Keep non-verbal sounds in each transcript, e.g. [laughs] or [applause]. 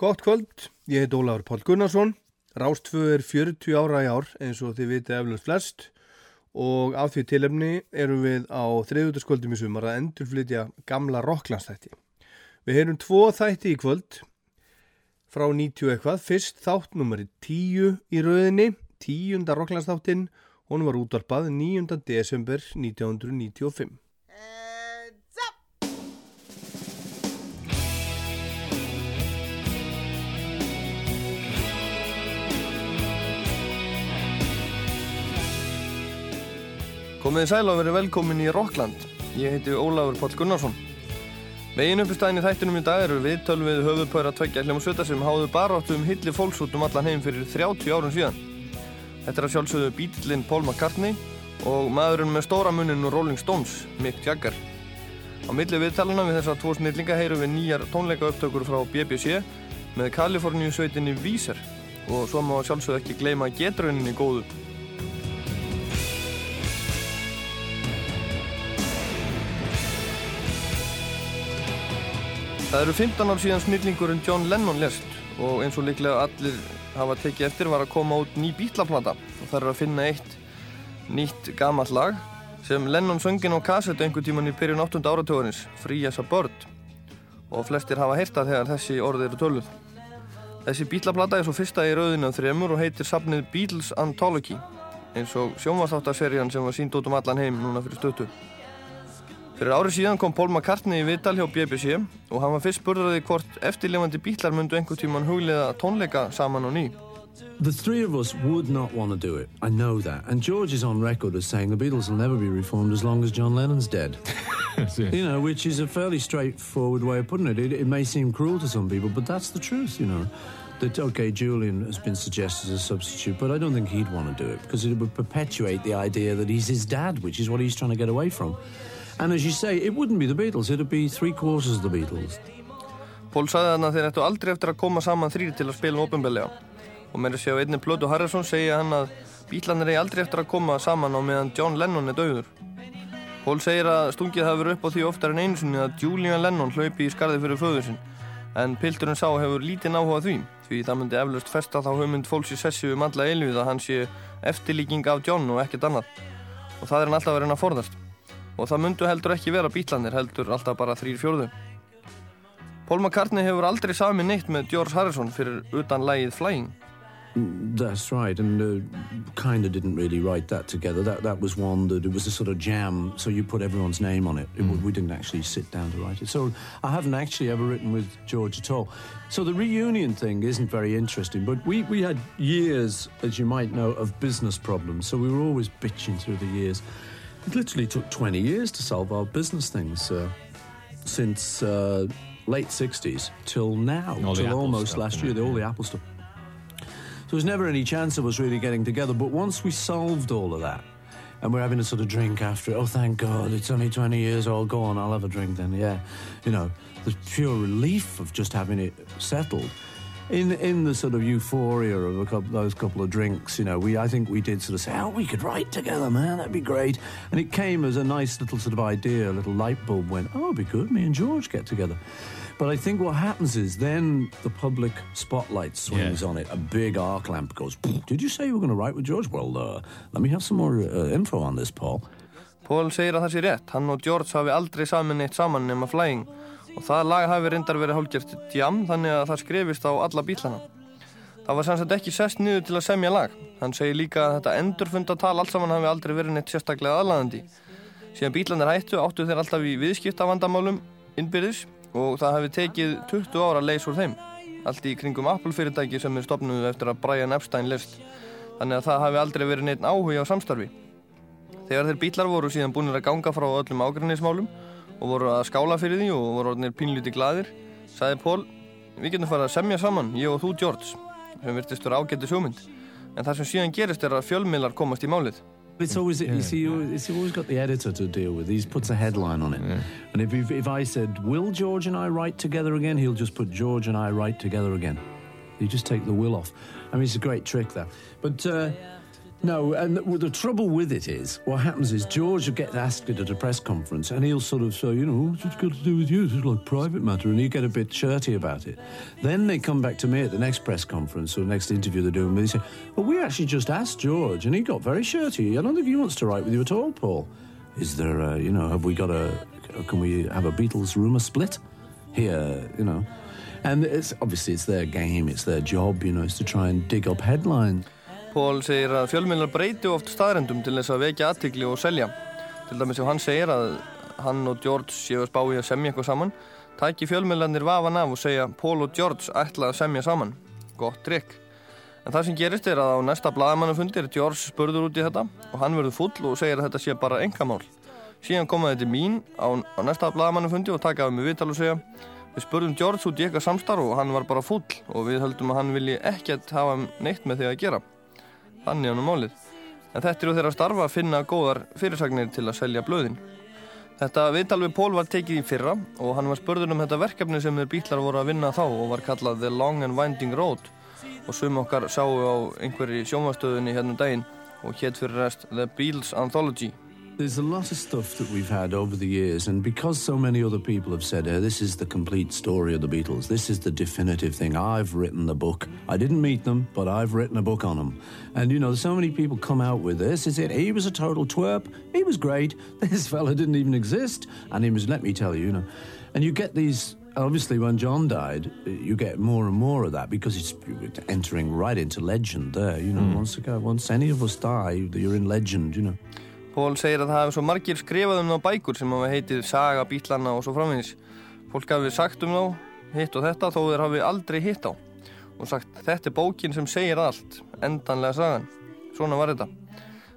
Gott kvöld, ég heit Ólafur Pál Gunnarsson. Rástfö er 40 ára í ár eins og þið viti eflust flest og á því tilefni erum við á þriðutaskvöldum í sumar að endurflytja gamla rocklandstætti. Við heyrum tvo þætti í kvöld frá 90 eitthvað. Fyrst þátt numari 10 í rauðinni, tíunda rocklandstáttin, hún var útvarpað 9. desember 1995. Komið í sæl og verið velkomin í Rockland. Ég heiti Ólafur Pál Gunnarsson. Vegin uppistæðin í þættinum í dag eru við tölvið höfupöra tveggja hljómsvita sem háðu baráttu um hilli fólks út um allan heim fyrir 30 árum síðan. Þetta er að sjálfsögðu bítillinn Paul McCartney og maðurinn með stóra munnin og Rolling Stones, Mick Jagger. Á milli viðtalana við þessa tvo snillinga heyrum við nýjar tónleika upptökur frá BBC með Kaliforníu sveitinni Weezer og svo má sjálfsögðu ekki gleyma getrauninni góðu. Það eru 15 ár síðan snillingurinn John Lennon lest og eins og líklega allir hafa tekið eftir var að koma út ný bítlaplata og það er að finna eitt nýtt gamall lag sem Lennon söngin á kassetu einhver tíman í byrjun 8. áratugurins, Free as a Bird og flestir hafa heyrta þegar þessi orði eru töluð. Þessi bítlaplata er svo fyrsta í rauðinu af þremur og heitir safnið Beatles Anthology eins og sjónvastáttarserían sem var sínd út um allan heim núna fyrir stötu. Fyrir árið síðan kom Paul McCartney í viðtal hjá BBC og hann var fyrst spurðaði hvort eftirlefandi bítlar myndu einhver tíman huglega tónleika saman og ný. The three of us would not want to do it. I know that. And George is on record as saying the Beatles will never be reformed as long as John Lennon's dead. [laughs] you know, which is a fairly straightforward way of putting it. it. It may seem cruel to some people, but that's the truth, you know. That, okay, Julian has been suggested as a substitute, but I don't think he'd want to do it because it would perpetuate the idea that he's his dad, which is what he's trying to get away from. And as you say, it wouldn't be the Beatles, it'd be three quarters of the Beatles. Pól sagði þannig að þeir ættu aldrei eftir að koma saman þrýri til að spila um ofinbellega. Og með þessi á einni plötu Harrison segja hann að bítlanir eigi aldrei eftir að koma saman á meðan John Lennon er dauður. Pól segir að stungið hafi verið upp á því oftar en einu sinni að Julian Lennon hlaupi í skarði fyrir föður sinn. En Pilturinn sá hefur lítinn áhuga því, því það myndi eflaust festa þá hugmynd fólks í sessi um alla eilvið að hann sé eftirlíking af John og ekkert annað. Og það er hann alltaf verið að forðast og það heldur ekki vera bítlanir heldur alltaf bara þrýr fjórðu. Paul McCartney hefur aldrei sami neitt með George Harrison fyrir utan lægið Flying. That's right, and uh, kind of didn't really write that together. That that was one that it was a sort of jam, so you put everyone's name on it. it mm. we didn't actually sit down to write it. So I haven't actually ever written with George at all. So the reunion thing isn't very interesting, but we, we had years, as you might know, of business problems, so we were always bitching through the years. It literally took 20 years to solve our business things uh, since uh, late 60s till now, all till almost stuff, last year, the, all the Apple stuff. So there was never any chance of us really getting together. But once we solved all of that, and we're having a sort of drink after it, oh, thank God, it's only 20 years old, go on, I'll have a drink then, yeah. You know, the pure relief of just having it settled in in the sort of euphoria of a couple, those couple of drinks, you know, we I think we did sort of say, oh, we could write together, man, that'd be great. And it came as a nice little sort of idea, a little light bulb went, oh, it'd be good, me and George get together. But I think what happens is then the public spotlight swings on it. A big arc lamp goes, did you say you were going to write with George? Well, uh, let me have some more uh, info on this, Paul. Paul segir að það sé rétt. Hann og George hafi aldrei saman eitt saman nema Flying og það lag hafi reyndar verið hálfgjört jam þannig að það skrifist á alla bílana. Það var sannsagt ekki sest niður til að semja lag. Hann segir líka að þetta endurfundatal allt saman hafi aldrei verið neitt sérstaklega aðlæðandi. Síðan bílanar hættu áttu þeir alltaf í viðskiptavandamálum innbyrðis og það hafi tekið 20 ára leys úr þeim. Allt í kringum Apple fyrirtæki sem er stopnuð eftir að Brian Epstein list. Þannig að það hafi aldrei verið neitt áhuga á samstarfi. Þegar þeir bílar voru síðan búinir að ganga frá öllum ágrinnismálum og voru að skála fyrir því og voru orðinir pínlíti gladir sagði Pól, við getum farið að semja saman ég og þú George sem virtist vera ágættu sjómynd en það sem síðan gerist er að fjölmiðlar komast í málið It's always, yeah. you see, it's always got the editor to deal with. He puts a headline on it. Yeah. And if, if, if I said, will George and I write together again? He'll just put George and I write together again. You just take the will off. I mean, it's a great trick, that. But uh, No, and the, the trouble with it is, what happens is George will get asked it at a press conference, and he'll sort of say, you know, what's it got to do with you? It's like private matter, and he'll get a bit shirty about it. Then they come back to me at the next press conference or next interview they're doing, and they say, well, we actually just asked George, and he got very shirty. I don't think he wants to write with you at all, Paul. Is there, a, you know, have we got a, can we have a Beatles rumour split here, you know? And it's obviously it's their game, it's their job, you know, is to try and dig up headlines. Pól segir að fjölmiðlar breyti oft staðrendum til þess að vekja aðtikli og selja. Til dæmis ef hann segir að hann og George séu að spá í að semja eitthvað saman, tæki fjölmiðlarnir vafan af og segja Pól og George ætla að semja saman. Gott trikk. En það sem gerist er að á næsta bladamannafundir George spurður út í þetta og hann verður full og segir að þetta sé bara engamál. Síðan komaði þetta mín á, á næsta bladamannafundi og takaði mig viðtal og segja Við spurðum George út í eitthvað samstarf og hann var bara full og við höldum að hann vilji ekkert hafa neitt með því að gera. Þannig ánum málið. En þetta eru þeirra starfa að finna góðar fyrirsagnir til að selja blöðin. Þetta viðtal við Pól var tekið í fyrra og hann var spurður um þetta verkefni sem þeir bítlar voru að vinna þá og var kallað The Long and Winding Road og sum okkar sáu á einhverji sjónvastöðunni hérna um daginn og hétt fyrir rest The Beatles Anthology. There's a lot of stuff that we've had over the years, and because so many other people have said, hey, this is the complete story of the Beatles, this is the definitive thing, I've written the book. I didn't meet them, but I've written a book on them. And, you know, so many people come out with this. Is it? He was a total twerp. He was great. [laughs] This fella didn't even exist. And he was, let me tell you, you know. And you get these obviously when John died, you get more and more of that because it's entering right into legend there. You know, mm. once ago, once any of us die, you're in legend. You know. Pól segir að það hefur svo margir skrifað um þá bækur sem hafa heitið Saga, Bílana og svo framvegis. Fólk hafi sagt um þá, hitt og þetta, þó þeir hafi aldrei hitt á. Og sagt, þetta er bókin sem segir allt, endanlega sagan. Svona var þetta.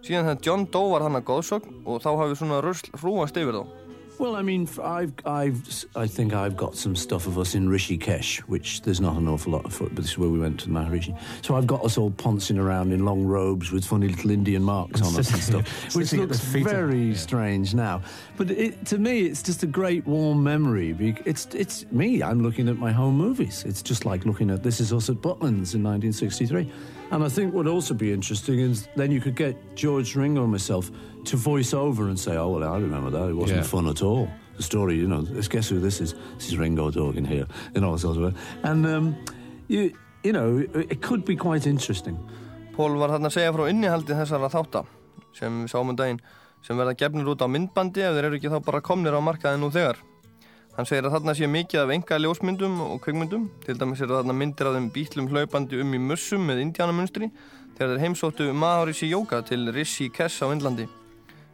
Síðan þegar John Doe var hann að góðsögn og þá hafi svona rösl hrúast yfir þá. Well, I mean, I've, I've, I think I've got some stuff of us in Rishikesh, which there's not an awful lot of, foot, but this is where we went to the Maharishi. So I've got us all poncing around in long robes with funny little Indian marks on us and stuff, [laughs] which looks very yeah. strange now. But it, to me, it's just a great warm memory. It's, it's me. I'm looking at my home movies. It's just like looking at This Is Us at Butlins in 1963. And I think what would also be interesting is then you could get George Ringo and myself to voice over and say, "Oh well, I remember that. It wasn't yeah. fun at all." The story, you know, guess who this is? This is Ringo talking here, you know, sort of. And um, you, you know, it could be quite interesting. Pól var þarna að segja frá innihaldi þessara þátta sem við sáum um daginn sem verða gefnir út á myndbandi ef þeir eru ekki þá bara komnir á markaði nú þegar. Hann segir að þarna sé mikið af enga ljósmyndum og kveikmyndum, til dæmis er þarna myndir af þeim bítlum hlaupandi um í mussum með indiánamunstri þegar þeir heimsóttu Maharishi Yoga til Rishi Kess á Indlandi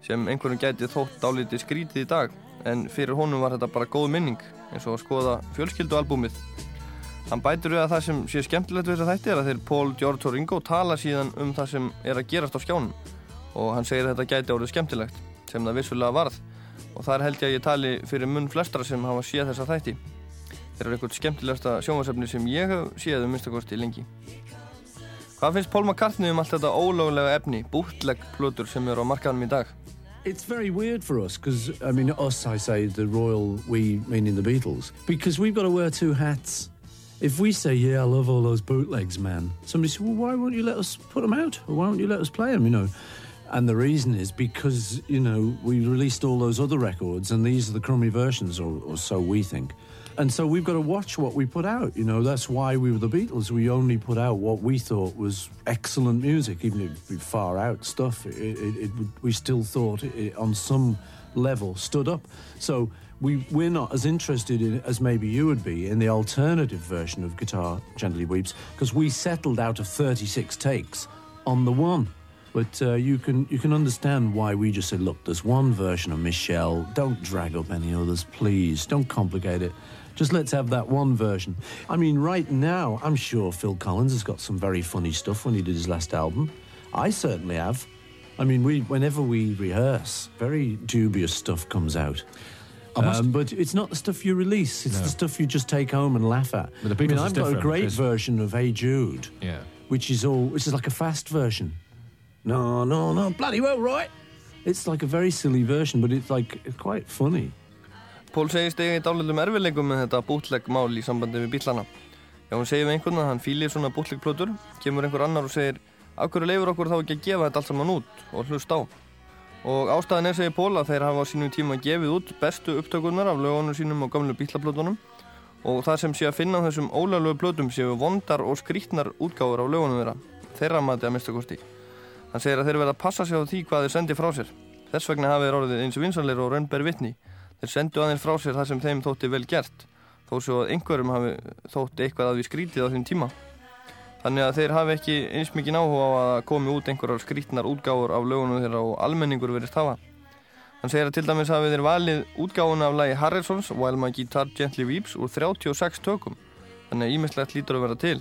sem einhverjum gæti þótt álítið skrítið í dag. En fyrir honum var þetta bara góð minning eins og að skoða fjölskyldualbúmið. Hann bætur við að það sem sé skemmtilegt við þess að þætti er að þeir Paul, George og Ringo tala síðan um það sem er að gerast á skjánum. Og hann segir að þetta gæti árið skemmtilegt sem það vissulega varð og það er held ég að ég tali fyrir munn flestra sem hafa séð þessa þætti. Þeir eru eitthvað skemmtilegsta sjónvarsefni sem ég hef séð um minnstakosti lengi. Hvað finnst Paul McCartney um allt þetta ólögulega efni, bútlegg plötur sem eru á markaðanum í dag? It's very weird for us because, I mean, us, I say the royal, we meaning the Beatles, because we've got to wear two hats. If we say, yeah, I love all those bootlegs, man, somebody says, well, why won't you let us put them out? Or why won't you let us play them, you know? And the reason is because, you know, we released all those other records and these are the crummy versions, or, or so we think. And so we've got to watch what we put out. You know, that's why we were the Beatles. We only put out what we thought was excellent music, even if it far out stuff. It, it, it, we still thought it, on some level stood up. So we we're not as interested in as maybe you would be in the alternative version of Guitar Gently Weeps because we settled out of 36 takes on the one. But uh, you can you can understand why we just said, look, there's one version of Michelle. Don't drag up any others, please. Don't complicate it. Just let's have that one version. I mean, right now, I'm sure Phil Collins has got some very funny stuff when he did his last album. I certainly have. I mean, we whenever we rehearse, very dubious stuff comes out. Um, but it's not the stuff you release; it's no. the stuff you just take home and laugh at. But the I mean, I've got a great version of "Hey Jude," yeah, which is all, which is like a fast version. No, no, no, bloody well, right? It's like a very silly version, but it's like it's quite funny. Pól segist eiga í dálitum erfileikum með þetta bútlegmál í sambandi við bílana. Já, hún segir við einhvern að hann fýlir svona bútlegplötur, kemur einhver annar og segir af hverju leifur okkur þá ekki að gefa þetta allt saman út og hlust á og ástæðan er segið Pól að þeir hafa á sínum tíma gefið út bestu upptökunar af lögunum sínum og gamlu bílaplötunum og það sem sé að finna á þessum ólöglu plötum séu vondar og skrítnar útgáður af lögunum þeirra þeirra mati að mista kosti hann segir að þeir verða að passa sig á því hvað þeir sendi frá sér þess vegna hafi þeir orðið eins vinsanleir og raunber vitni þeir sendu aðeins frá sér það sem þeim þótti vel gert þó svo að einhverjum hafi þótti eitthvað að við skrítið á þeim tíma Þannig að þeir hafi ekki eins mikið náhuga á að komi út einhverjar skrítnar útgáður af lögunum þeirra og almenningur verist hafa. Hann segir að til dæmis hafi þeir valið útgáðuna af lagi Harrisons While My Guitar Gently Weeps úr 36 tökum. Þannig að ímislegt lítur að vera til.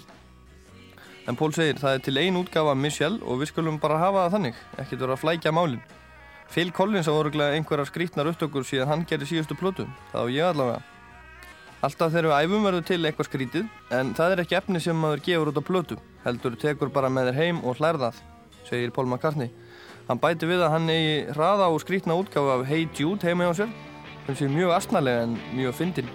En Pól segir það er til ein útgáfa af Michelle og við skulum bara hafa það þannig, ekkert vera að flækja málinn. Phil Collins á orðuglega einhverjar skrítnar upptökur síðan hann gerði síðustu plötu, það á ég allavega. Alltaf þegar við æfum verður til eitthvað skrítið en það er ekki efni sem maður gefur út á plötu heldur tekur bara með þér heim og hlærðað, segir Paul McCartney. Hann bæti við að hann eigi hraða og skrítna útgáfu af Hey Jude heima hjá sér sem sé mjög astnalega en mjög fyndin.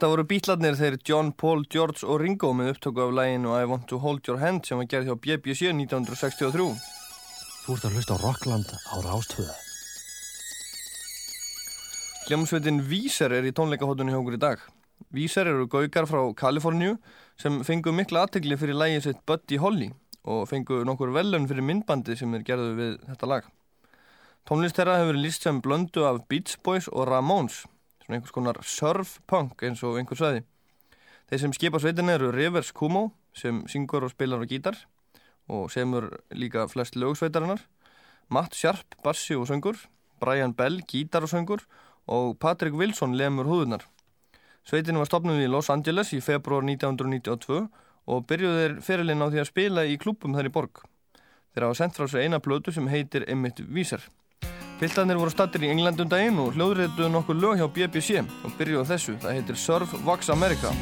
Þetta voru bítlarnir þeir John, Paul, George og Ringo með upptöku af læginu I Want To Hold Your Hand sem var gerð hjá BBC 1963. Þú ert að hlusta á Rockland á Rástvöða. Hljómsveitin Víser er í tónleikahóttunni hjá okkur í dag. Víser eru gaugar frá Kaliforníu sem fengu mikla aðtegli fyrir lægið sitt Buddy Holly og fengu nokkur velun fyrir myndbandi sem er gerðu við þetta lag. Tónlist þeirra hefur líst sem blöndu af Beach Boys og Ramones svona einhvers konar surf-punk eins og einhver saði. Þeir sem skipa sveitin eru Rivers Kumo sem syngur og spilar á gítar og semur líka flest lögsveitarinnar, Matt Sharp, bassi og söngur, Brian Bell, gítar og söngur og Patrick Wilson lemur húðunar. Sveitinu var stopnuð í Los Angeles í februar 1992 og byrjuð þeir fyrirlin á því að spila í klúpum þar í borg. Þeir hafa sendt frá sig eina blödu sem heitir Emmett Víser. Piltanir voru stattir í Englandum daginn og hljóðréttuðu nokkuð lög hjá BBC og byrjuðu þessu. Það heitir Surf Vox America.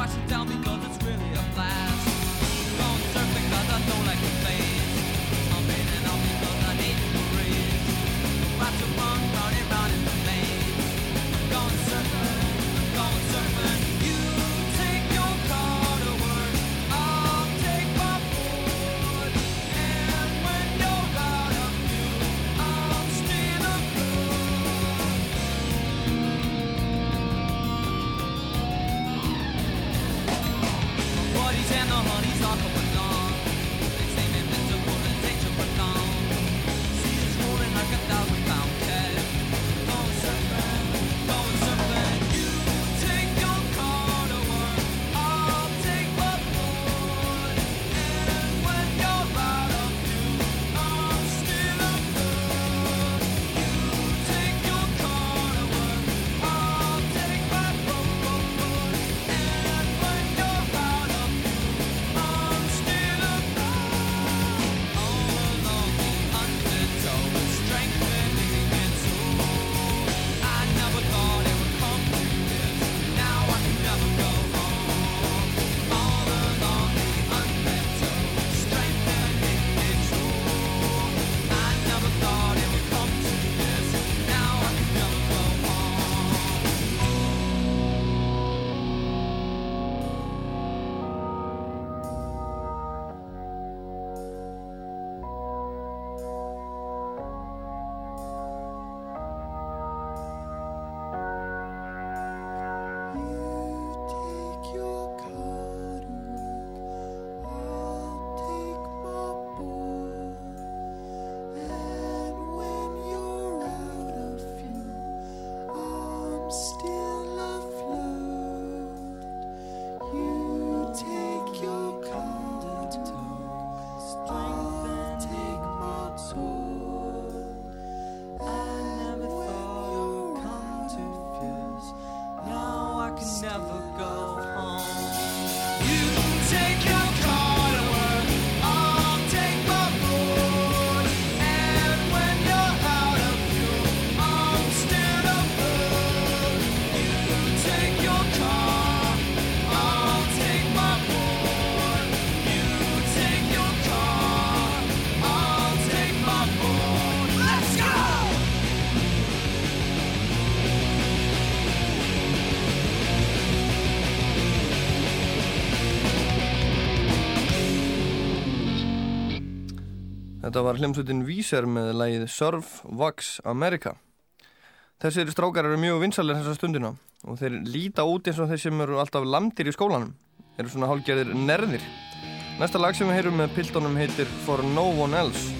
Watch it down Þetta var hljómsveitin Víser með lægið Surf Wax America. Þessir strákar eru mjög vinsalir þessa stundina og þeir líta út eins og þeir sem eru alltaf lamdir í skólanum. Þeir eru svona hálgerðir nerðir. Næsta lag sem við heyrum með piltónum heitir For No One Else.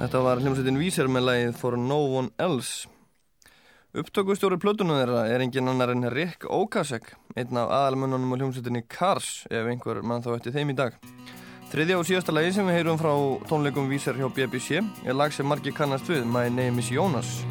Þetta var hljómsveitin Víser með lagið For No One Else. Upptökustjóri plötunum þeirra er engin annar en Rick Okasek, einn af aðalmönnunum á hljómsveitinni Cars, ef einhver mann þá eftir þeim í dag. Þriðja og síðasta lagi sem við heyrum frá tónleikum Víser hjá BBC er lag sem margir kannast við. My name is Jonas.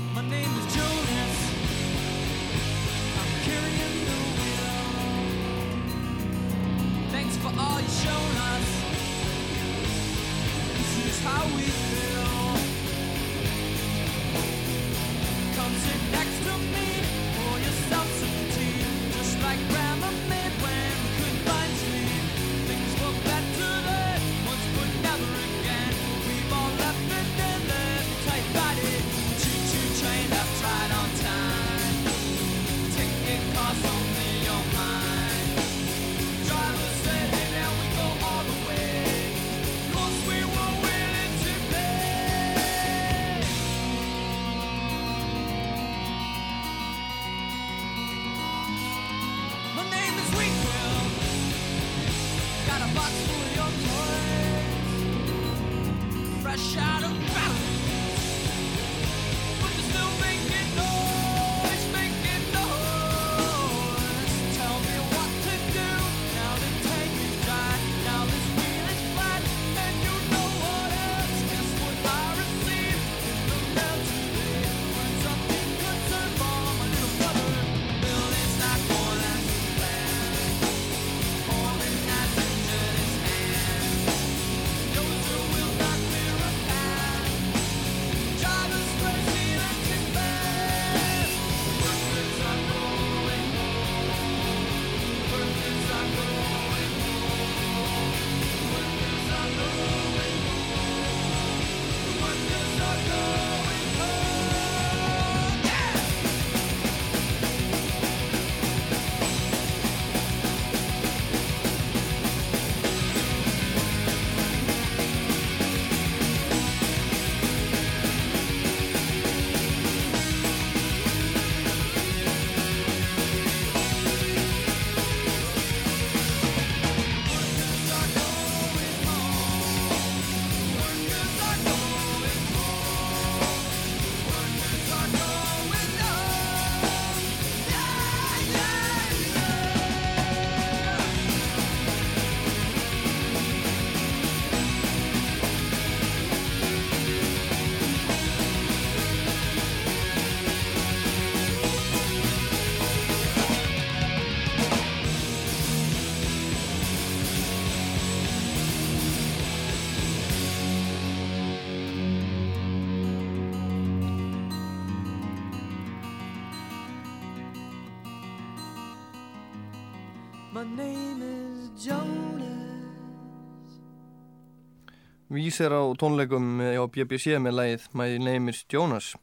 Vís er á tónleikum á BBC með lagið My Name is Jonas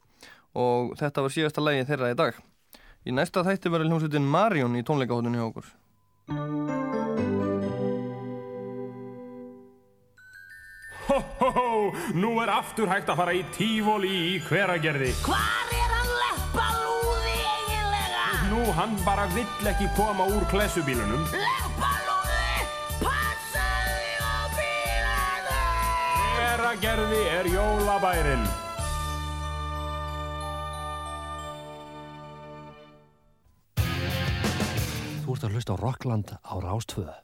og þetta var síðasta lagið þeirra í dag. Í næsta þætti verður hljómsveitin Marion í tónleikahóttunni hjá okkur. Hó, hó, hó, nú er aftur hægt að fara í tífóli í hveragerði. Hvar er hann leppalúði eiginlega? Nú, hann bara vill ekki koma úr klessubílunum. Leppalúði, Hveragerði er jólabærin. Þú ert að hlusta á Rockland á Rástvöðu.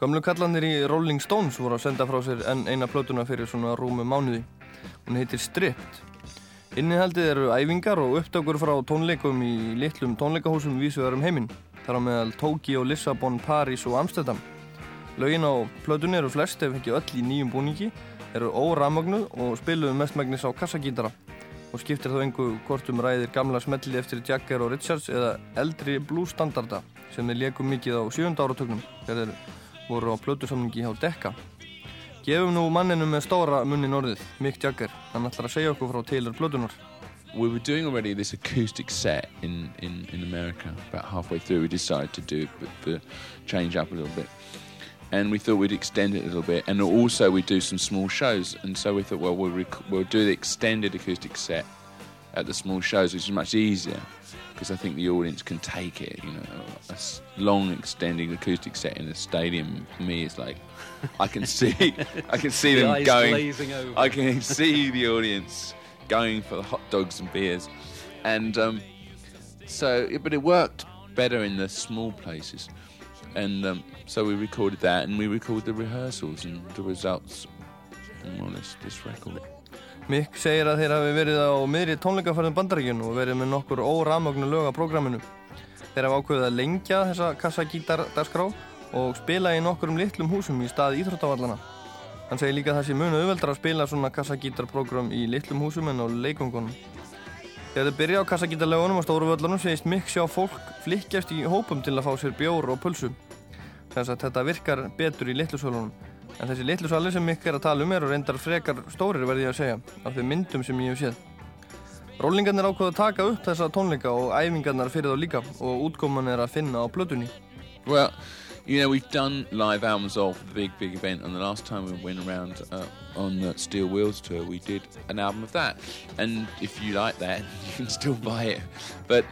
Gamlu kallanir í Rolling Stones voru að senda frá sér enn eina plötuna fyrir svona rúmu mánuði. Hún heitir Stripped. Innihaldið eru æfingar og upptökur frá tónleikum í litlum tónleikahúsum vísuðar um heiminn. Þar á meðal Tókíó, Lissabon, París og Amsterdam. Lögin á plötunni eru flest ef ekki öll í nýjum búningi, eru óramagnuð og spiluðu mestmægnis á kassagítara og skiptir þá engu hvort um ræðir gamla smelli eftir Jagger og Richards eða eldri bluesstandarda sem þeir leikum mikið á sjönda áratögnum þegar þeir voru á plötusamningi hjá Decca. Gefum nú manninu með stóra munnin orðið, Mick Jagger, hann ætlar að segja okkur frá Taylor plötunar. we were doing already this acoustic set in, in, in America. About halfway through, we decided to do but, but change up a little bit, and we thought we'd extend it a little bit, and also we'd do some small shows. And so we thought, well, we'll, rec- we'll do the extended acoustic set at the small shows, which is much easier because I think the audience can take it. You know, a s- long extending acoustic set in a stadium for me is like I can [laughs] see, I can see The them going. over. I can see the audience going for the hot dogs and beers, and um, so but it worked better in the small places, and um, so we recorded that, and we recorded the rehearsals, and the results or less this record. Mick segir að þeir hafi verið á miðri tónleikaferðum bandaríkjun og verið með nokkur óramögnu lög á prógraminu. Þeir hafa ákveðið að lengja þessa kassagítardarskrá og spila í nokkurum litlum húsum í stað íþróttavallana. Hann segir líka að það sé munu auðveldra að spila svona kassagítarprogram í litlum húsum en á leikungunum. Þegar þeir byrja á kassagítarlögunum á stóru völlunum segist Mick sjá fólk flikkjast í hópum til að fá sér bjór og pulsu. Þess að þetta virkar betur í litlu sölunum. En þessi litlu salir sem Mick er að tala um eru reyndar frekar stórir verði ég að segja, af þeim myndum sem ég hef séð. Rólingarnir ákveðu að taka upp þessa tónleika og æfingarnar fyrir þá líka og útkoman er að finna á plötunni. Well, you know, we've done live albums of the big, big event, and the last time we went around uh, on the Steel Wheels tour, we did an album of that. And if you like that, [laughs] you can still buy it. But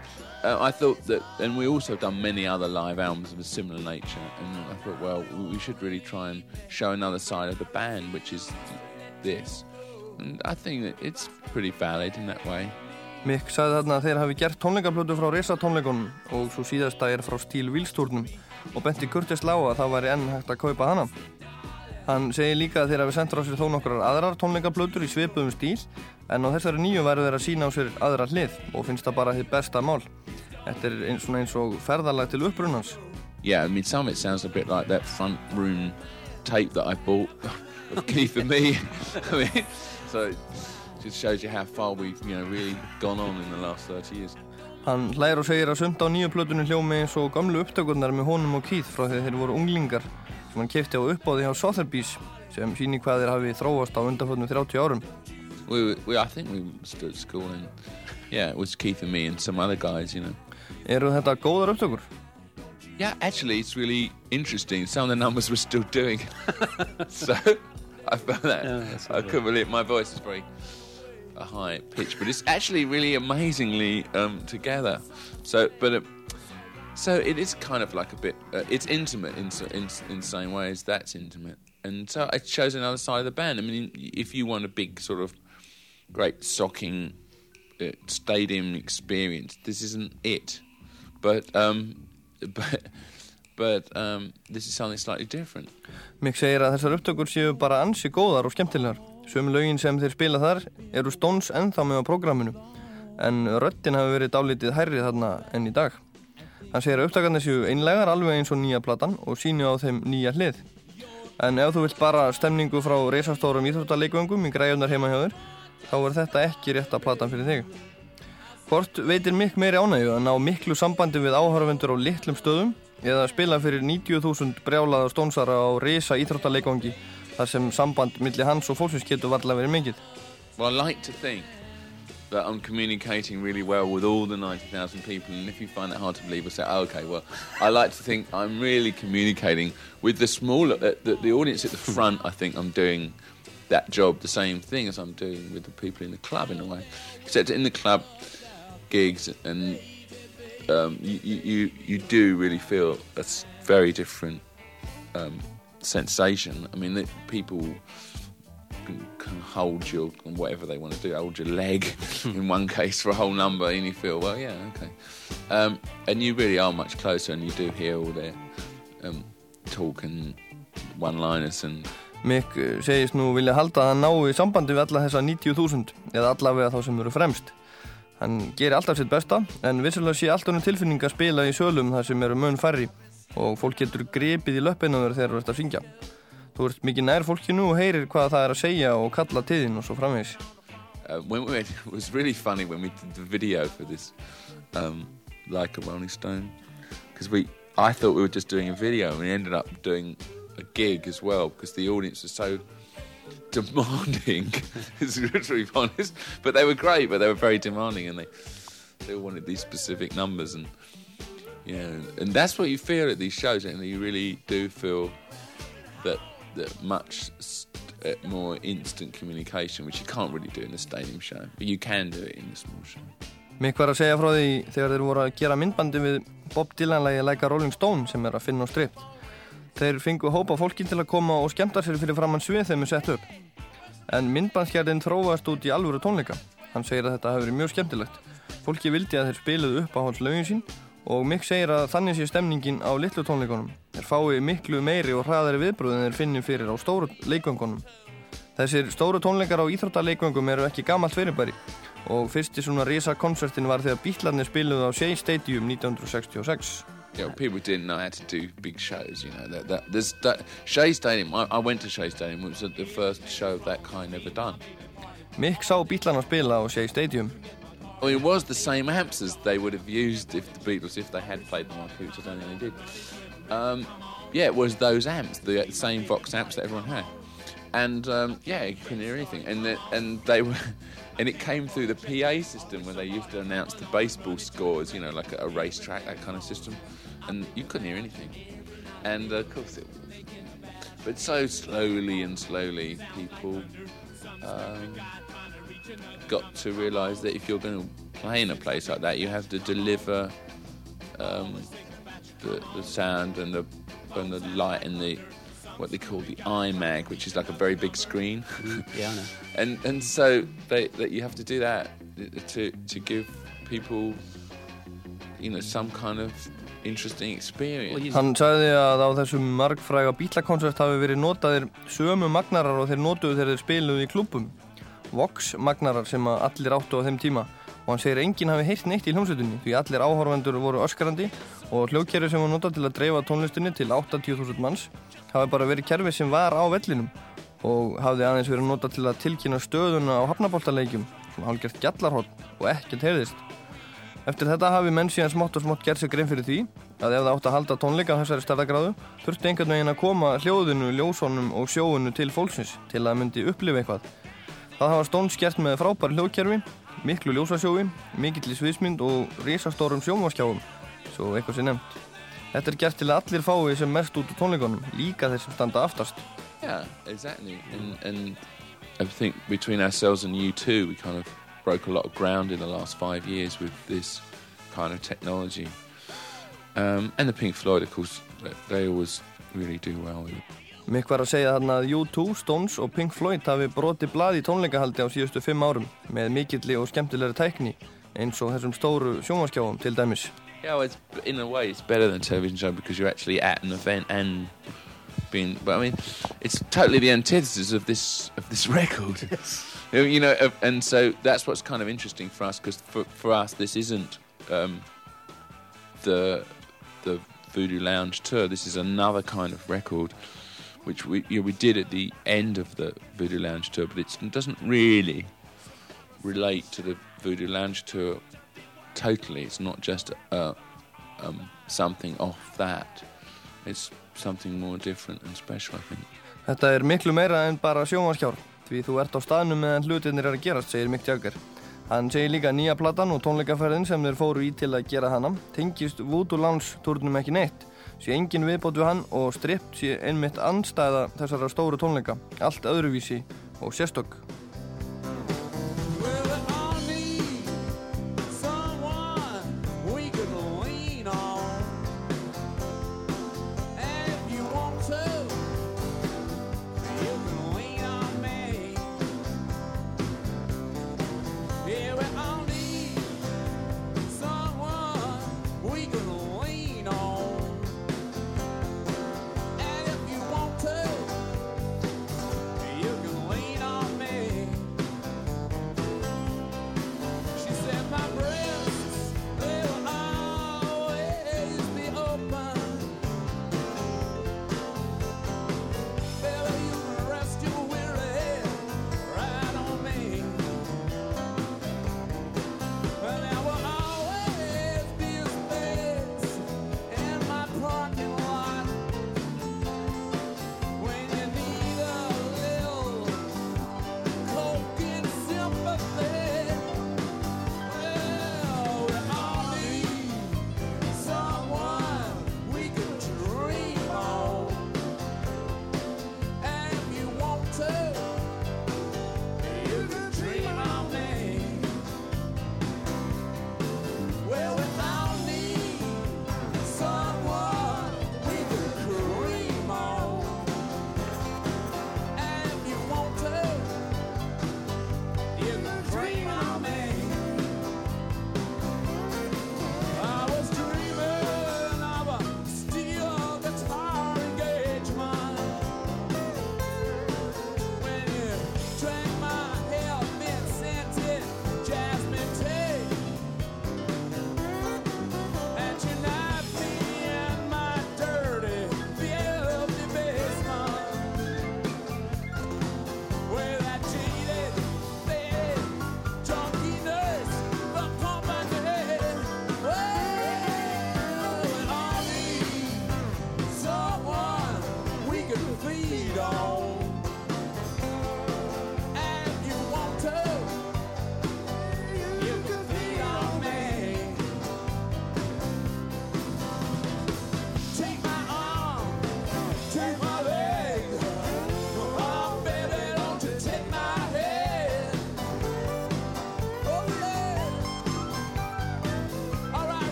uh, I thought that, and we also done many other live albums of a similar nature, and I thought, well, we we should really try and show another side of the band, which is this. And I think that it's pretty valid in that way. Mick sagði þarna að þeir hafi gert tónleikaplötu frá Risa tónleikunum og svo síðasta er frá Stíl Vílstúrnum og benti Kurtis Lá að það væri enn hægt að kaupa hana. Hann segir líka að þeir hafi sendt frá sér þó nokkrar aðrar tónleikaplötur í svipuðum stíl en á þessari nýju væru þeir að sína á sér aðra hlið og finnst það bara þitt besta mál. Þetta er eins, eins og ferðalag til upprunans. yeah, I mean, some of it sounds a bit like that front room tape that I bought of Keith and me. [laughs] I mean, so it just shows you how far we've, you know, really gone on in the last 30 years. Hann hlægir og segir að sumt á nýju plötunni hljómi eins og gamlu upptökurnar með honum og Keith frá því þeir voru unglingar sem hann kefti á uppáði hjá Sotheby's sem síni hvað þeir hafi þróast á undanfötnum 30 árum. We, were- we, I think we stood at school and, yeah, it was Keith and me and some other guys, you know. Eru þetta góðar upptökur? Yeah, actually, it's really interesting. Some of the numbers we're still doing. [laughs] so I found that. I couldn't believe My voice is very a high pitch, but it's actually really amazingly um, together. So, but uh, so it is kind of like a bit. Uh, it's intimate in in in the same way as that's intimate, and so it shows another side of the band. I mean, if you want a big sort of great socking uh, stadium experience, this isn't it. But um, [laughs] but but um, this is something slightly different. Mick segir að þessar upptökur séu bara ansi góðar og skemmtilegar. Sömu lögin sem þeir spila þar eru Stones ennþá með á prógraminu en röddin hafi verið dálítið hærri þarna enn í dag. Hann segir að upptakarnir séu einlegar alveg eins og nýja platan og sínu á þeim nýja hlið. En ef þú vilt bara stemningu frá reysastórum íþróttaleikvöngum í græjunar heima hjá þér, þá er þetta ekki rétta platan fyrir þig. Hvort veitir Mick meiri ánægju að ná miklu sambandi við áhörvendur á litlum stöðum eða spila fyrir 90.000 brjálaða stónsara á risa íþróttaleikvangi þar sem samband milli hans og fólksins getur varlega verið mikið. Well, that I'm communicating really well with all the 90,000 people, and if you find that hard to believe, I say, oh, okay, well, I like to think I'm really communicating with the smaller, uh, the, the audience at the front. I think I'm doing that job the same thing as I'm doing with the people in the club in a way, except in the club gigs and um, you, you, you- do really feel a very different um, sensation. I mean, the people can, can hold your whatever they want to do, hold your leg [laughs] in one case for a whole number, and you feel, well, yeah, okay. Um, and you really are much closer, and you do hear all their um, talk and one-liners and Mick eh, segist nú vilja halda að hann nái sambandi við alla þessa 90.000 eða allavega þá sem eru fremst. Hann gerir alltaf sitt besta en vissulega sé allt honum tilfinning að spila í sölum þar sem eru mun færri og fólk getur grepið í löppinu þegar þeir eru að syngja. Þú ert mikið nær fólkinu og heyrir hvað það er að segja og kalla til þín og svo framvegis. uh, when we it was really funny when we did the video for this, um, like a Rolling Stone, because we I thought we were just doing a video, and we ended up doing a gig as well because the audience was so demanding. [laughs] it's be honest, but they were great, but they were very demanding, and they they wanted these specific numbers, and you know, and that's what you feel at these shows, and you really do feel that that much st- uh, more instant communication, which you can't really do in a stadium show, but you can do it in a small show. Mick var að segja frá því þegar þeir voru að gera myndbandi við Bob Dylan-lægi Like a Rolling Stone sem er að finna á strip. Þeir fengu hópa fólki til að koma og skemmta sér fyrir framann svið þeim er sett upp. En myndbandsgerðin þróast út í alvöru tónleika. Hann segir að þetta hafi verið mjög skemmtilegt. Fólki vildi að þeir spiluðu upp á hans lögin sín og Mick segir að þannig sé stemningin á litlu tónleikunum. Þeir fái miklu meiri og hraðari viðbröð en þeir finnum fyrir á stóru leikvöngunum. Þessir stóru tónleikar á íþróttaleikvöngum eru ekki gamalt fyrirbæri og fyrsti svona risa konsertin var þegar Bítlarnir spiluðu á Shea Stadium 1966. You know, people didn't know how to do big shows. You know, that, that there's that, Shea Stadium. I, I went to Shea Stadium. It was the first show of that kind ever done. Mick sá Bítlarna spila á Shea Stadium. Mean, it was the same amps as they would have used if the Beatles, if they had played them on which I don't think they did. Um, yeah, it was those amps, the same Vox amps that everyone had, and um, yeah, you couldn't hear anything. And the, and they were, [laughs] and it came through the PA system where they used to announce the baseball scores, you know, like a, a racetrack, that kind of system, and you couldn't hear anything. And uh, of course, it was. But so slowly and slowly, people. Um, got to realise that if you're going to play in a place like that, you have to deliver um, the, the sound and the and the light and the what they call the iMag, which is like a very big screen. Yeah, I know. [laughs] and and so they, that you have to do that to to give people, you know, some kind of interesting experience. Hann sagði að á þessum margfræga bílakonsert hafi verið notaðir sömu magnarar og þeir notuðu þegar þeir spiluðu í klúbbum. Vox magnarar sem allir áttu á þeim tíma og hann segir að enginn hafi heyrt neitt í hljómsveitinni því allir áhorfendur voru öskarandi og hljóðkerfi sem var notað til að dreifa tónlistinni til 80.000 manns hafi bara verið kerfi sem var á vellinum og hafði aðeins verið notað til að tilkynna stöðuna á hafnaboltaleikjum svona hálfgert gjallarhótt og ekkert heyrðist. Eftir þetta hafi menn síðan smátt og smátt gert sér grein fyrir því að ef það átt að halda tónleika á þessari stærðagráðu þurfti einhvern veginn að koma hljóðinu, ljósónum og sjóunu til fólksins til að myndi upplifa eitthvað. Það hafa Stones gert með frábæri hljóðkerfi, miklu ljósasjói, mikill í sviðsmynd og risastórum sjómaskjáum, svo eitthvað sé nefnt. Þetta er gert til að allir fái sem mest út úr tónleikunum, líka þeir sem standa aftast. Yeah, exactly. And and I think between ourselves and you too, we kind of broke a lot of ground in the last five years with this kind of technology. Um, and the Pink Floyd, of course, they always really do well with it. Mick var að segja þarna að U2, Stones og Pink Floyd hafi brotið blað í tónleikahaldi á síðustu fimm árum með mikilli og skemmtilegri tækni eins og þessum stóru sjónvaskjáum til dæmis. Yeah, well, in a way, it's better than a television show because you're actually at an event and being. But I mean, it's totally the antithesis of this of this [laughs] record. You know, You know, and so that's what's kind of interesting for us because for, for us, this isn't um, the the Voodoo Lounge tour. This is another kind of record, which we you know, we did at the end of the Voodoo Lounge tour, but it doesn't really relate to the Voodoo Lounge tour totally. It's not just a, um, something off that. It's something more different and special, I think. Þetta er miklu meira en bara sjónvarskjár því þú ert á staðnum meðan hlutinir er að gerast, segir Mick Jagger. Hann segir líka nýja platan og tónleikaferðin sem þeir fóru í til að gera hana tengist Voodoo Lounge turnum ekki neitt sé engin viðbót við hann og stript sé einmitt andstæða þessara stóru tónleika. Allt öðruvísi og sérstök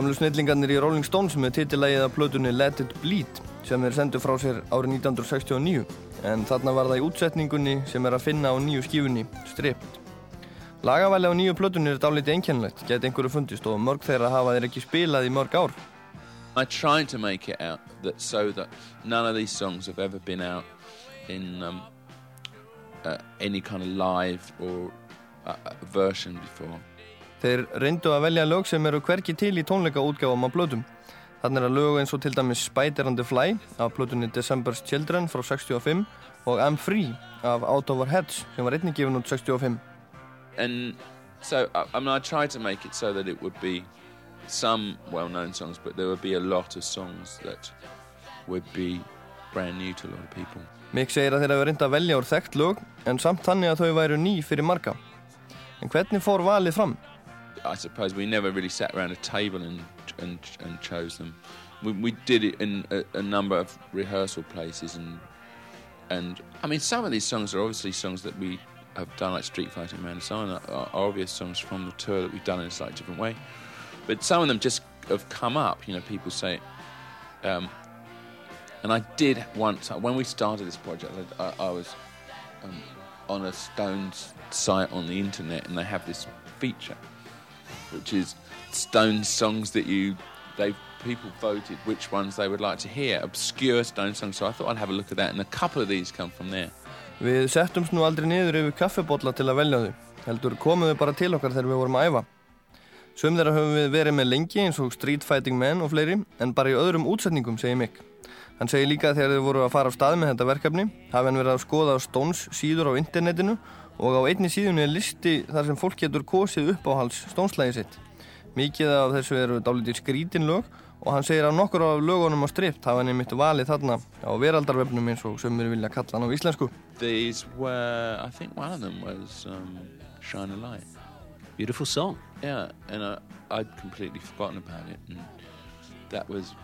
Gamlu snillingarnir í Rolling Stones með titilægið af plötunni Let It Bleed sem þeir sendu frá sér árið 1969 en þarna var það í útsetningunni sem er að finna á nýju skífunni, Stripped. Lagavæli á nýju plötunni er dálítið einkennilegt, geti einhverju fundist og mörg þeirra hafa þeir ekki spilað í mörg ár. I tried to make it out that so that none of these songs have ever been out in um, uh, any kind of live or uh, uh, version before. Þeir reyndu að velja lög sem eru hverki til í tónleika útgáfum á plötum. Þannig er að lög eins og til dæmis Spider and the Fly af plötunni December's Children frá 65 og I'm Free af Out of Our Heads sem var einnig gefin út 65. And so, I, mean, I tried to make it so that it would be some well-known songs, but there would be a lot of songs that would be brand new to a lot of people. Mick segir að þeir hafa reynd að velja úr þekkt lög en samt þannig að þau væru ný fyrir marga. En hvernig fór valið fram? I suppose we never really sat around a table and and, and chose them. We, we did it in a, a number of rehearsal places, and and I mean some of these songs are obviously songs that we have done, like Street Fighting Man and on, are, are obvious songs from the tour that we've done in a slightly different way. But some of them just have come up. You know, people say. Um, and I did once when we started this project. I, I, I was um, on a Stones site on the internet, and they have this feature, which is Stones songs that you they people voted which ones they would like to hear, obscure Stones songs. So I thought I'd have a look at that, and a couple of these come from there. Við settumst nú aldrei niður yfir kaffibotla til að velja þau. Heldur komum við bara til okkar þegar við vorum að æfa. Sum þeirra höfum við verið með lengi eins og Street Fighting Man og fleiri, en bara í öðrum útsetningum, segir Mick. Hann segir líka að þegar þið voru að fara á stað með þetta verkefni, hafi hann verið að skoða Stones síður á internetinu og á einni síðunni er listi þar sem fólk getur kosið uppáhals stónslægi sitt. Mikið af þessu eru dálítið skrítin lög og hann segir að nokkur af lögunum á stript hafa hann einmitt valið þarna á veraldarvefnum eins og sömur vilja kalla hann á íslensku. These were, I think one of them was um, Shine a Light. Beautiful song. Yeah, and I, I'd completely forgotten about it, and that was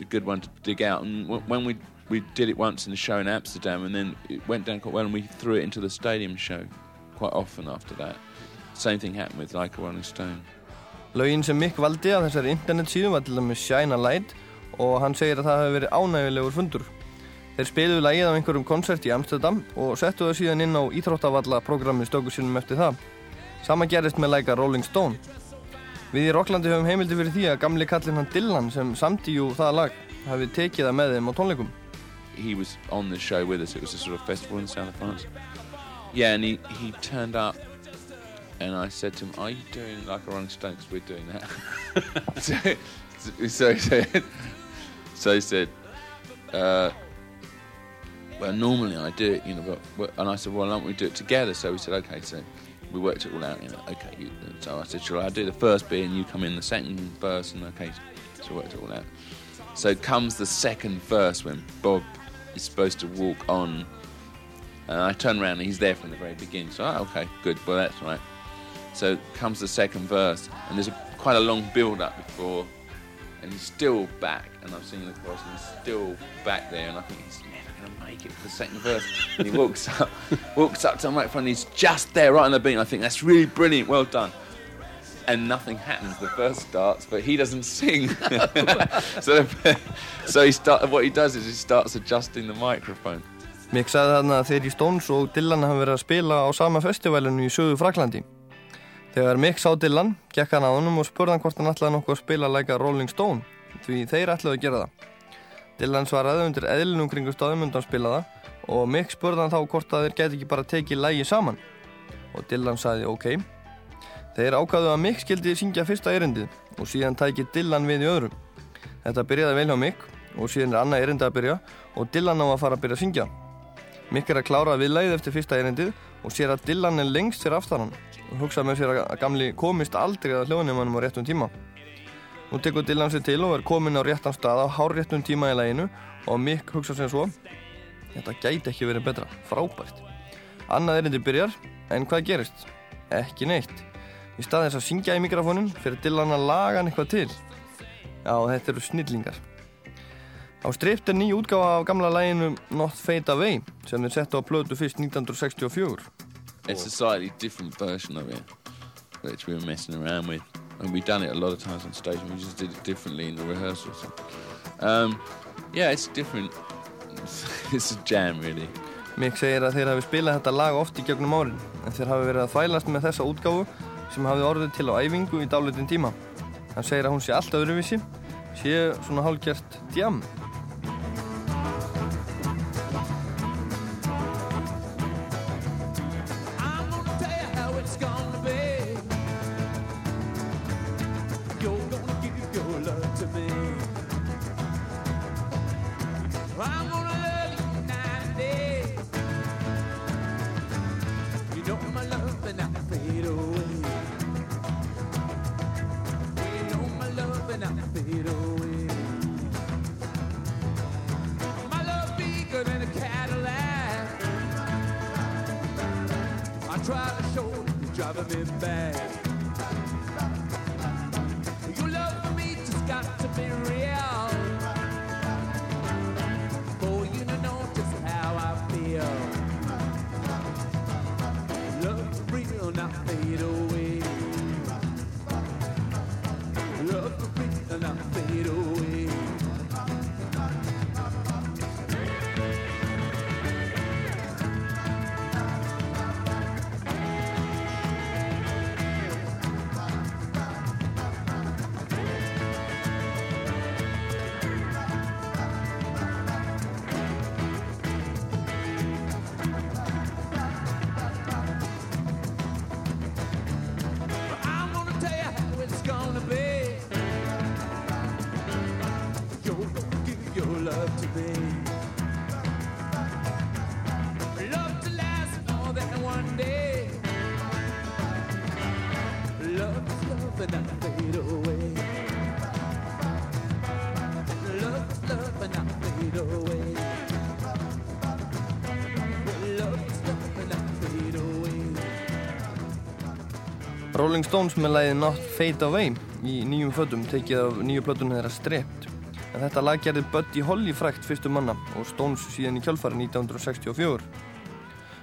a good one to dig out. And when we we did it once in the show in Amsterdam, and then it went down quite well, and we threw it into the stadium show quite often after that. Same thing happened with Like a Rolling Stone. Lögin sem Mick valdi af þessari internetsíðu var til dæmis Shine a Light og hann segir að það hefur verið ánægulegur fundur. Þeir spiluðu lagið á einhverjum konsert í Amsterdam og settu það síðan inn á Íþróttavalla programmi stöku sinum eftir það. Sama gerist með læka Rolling Stone. Við í Rocklandi höfum heimildi fyrir því að gamli kallinn hann Dylan sem samtíjú það lag hafi tekið það með þeim á tónleikum. He was on the show with us. It was a sort of festival in south of France. Yeah, and he, he turned up, and I said to him, "Are you doing like a Rolling Stone? 'Cause we're doing that." [laughs] so, so he said, so he said, uh, "Well, normally I do it, you know, but, and I said, well, why don't we do it together?" So we said, "Okay." So we worked it all out. You know, okay. You, so I said, Sure, I do the first bit and you come in the second verse?" And okay, so we worked it all out. So comes the second verse when Bob is supposed to walk on, and I turn around and he's there from the very beginning. So oh, okay, good. Well, that's right. So comes the second verse, and there's a, quite a long build up before, and he's still back, and I'm singing the chorus, and he's still back there, and I think he's never gonna make it for the second verse. and he walks [laughs] up, walks up to the microphone, and he's just there, right on the beat. I think that's really brilliant. Well done and nothing happens. The verse starts, but he doesn't sing. [laughs] so, so he start, what he does is he starts adjusting the microphone. Mick sagði þarna að þeir í Stones og Dylan hafa verið að spila á sama festivalinu í söðu Fraklandi. Þegar Mick sá Dylan, gekk hann að honum og spurði hann hvort hann ætlaði nokkuð að spila læka Rolling Stone, því þeir ætlaði að gera það. Dylan svaraði undir eðlunum kringu staðum undan spila það og Mick spurði hann þá hvort að þeir geti ekki bara tekið lægi saman. Og Dylan sagði ok. Þeir ákvaðu að Mick skildi syngja fyrsta erindið og síðan tæki Dylan við í öðru. Þetta byrjaði vel hjá Mick og síðan er annað erindið að byrja og Dylan á að fara að byrja að syngja. Mick er að klára viðlæðið eftir fyrsta erindið og sér að Dylan er lengst fyrir aftan hann og hugsa með sér að gamli komist aldrei að hljóðnum á réttum tíma. Nú tekur Dylan sér til og er komin á réttan stað á hárréttum tíma í læginu og Mick hugsa sem svo Þetta gæti ekki verið betra, frábært. Annað erindið byrjar, en hvað gerist? Ekki neitt. Í stað þess að syngja í mikrofónum fyrir Dylan að laga hann eitthvað til. Já, þetta eru snillingar. Á stript er ný útgáfa af gamla læginu Not Fade Away sem þeir settu á plötu fyrst 1964. It's a slightly different version of it, which we were messing around with. And we've done it a lot of times on stage, and we just did it differently in the rehearsals. Um, yeah, it's different. [laughs] it's a jam, really. Mick segir að þeir hafi spilað þetta lag oft í gegnum árin en þeir hafi verið að þvælast með þessa útgáfu sem hafi orðið til á æfingu í dálitin tíma. Hann segir að hún sé allt öðruvísi, sé svona hálfgjert djam. Rolling Stones með lagið Not Fade Away í nýjum fötum tekið af nýju plötunum þeirra Stripped. En þetta lag gerði Buddy Holly frækt fyrstu manna og Stones síðan í kjölfari 1964.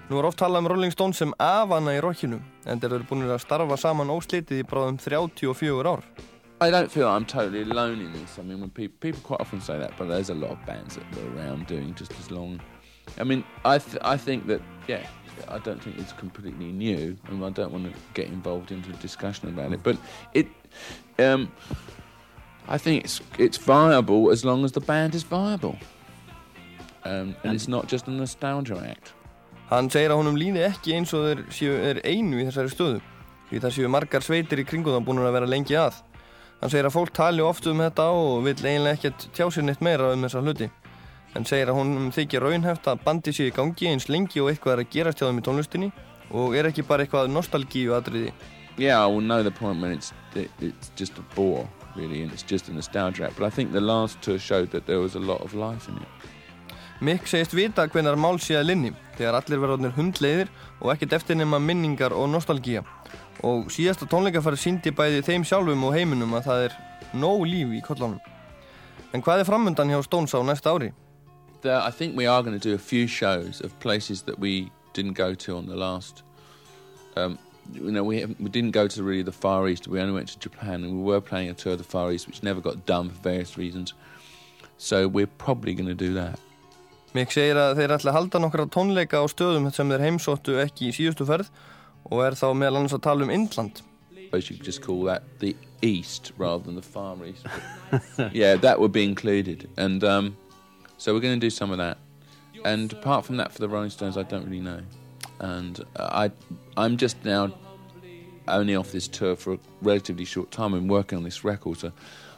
Nú er oft talað um Rolling Stones sem afana í rockinu en þeir eru búin að starfa saman óslitið í bráðum 34 ár. I don't feel I'm totally alone in this. I mean, when people people quite often say that, but there's a lot of bands that were around doing just as long. I mean, I th- I think that yeah, I don't think it's completely new, and I don't want to get involved into a discussion about it. But it, um, I think it's it's viable as long as the band is viable, um, and it's not just a nostalgia act. Hann segir að honum líði ekki eins og þeir séu er einu í þessari stöðu því það séu margar sveitir í kringum það búin að vera lengi að. Hann segir að fólk tali oft um þetta og vil eiginlega ekkert tjá sér neitt meira um þessa hluti. Hann segir að honum þykir raunhæft að bandi sé í gangi eins lengi og eitthvað er að gerast hjá þeim í tónlistinni og er ekki bara eitthvað nostalgíu atriði. Yeah, I will know the point when it's it, it's just a bore, really, and it's just a nostalgia act. But I think the last tour showed that there was a lot of life in it. Mick segist vita hvenar mál sé að linni þegar allir verðarnir hundleiðir og ekkert eftir nema minningar og nostalgía. Og síðasta tónleikafæri síndi bæði þeim sjálfum og heiminum að það er nóg líf í kollunum. En hvað er framöndan hjá Stones á næsta ári? There, I think we are going to do a few shows of places that we didn't go to on the last. Um, you know, we we didn't go to really the Far East. We only went to Japan, and we were playing a tour of the Far East, which never got done for various reasons. So we're probably going to do that. Mick segir að þeir ætla að halda nokkra tónleika á stöðum sem þeir heimsóttu ekki í síðustu ferð og er þá meðal annars að tala um Indland. suppose you could just call that the East rather than the Far East. But [laughs] yeah, that would be included. And um, so we're going to do some of that. And apart from that, for the Rolling Stones, I don't really know. And uh, I, I'm just now only off this tour for a relatively short time. I'm working on this record, so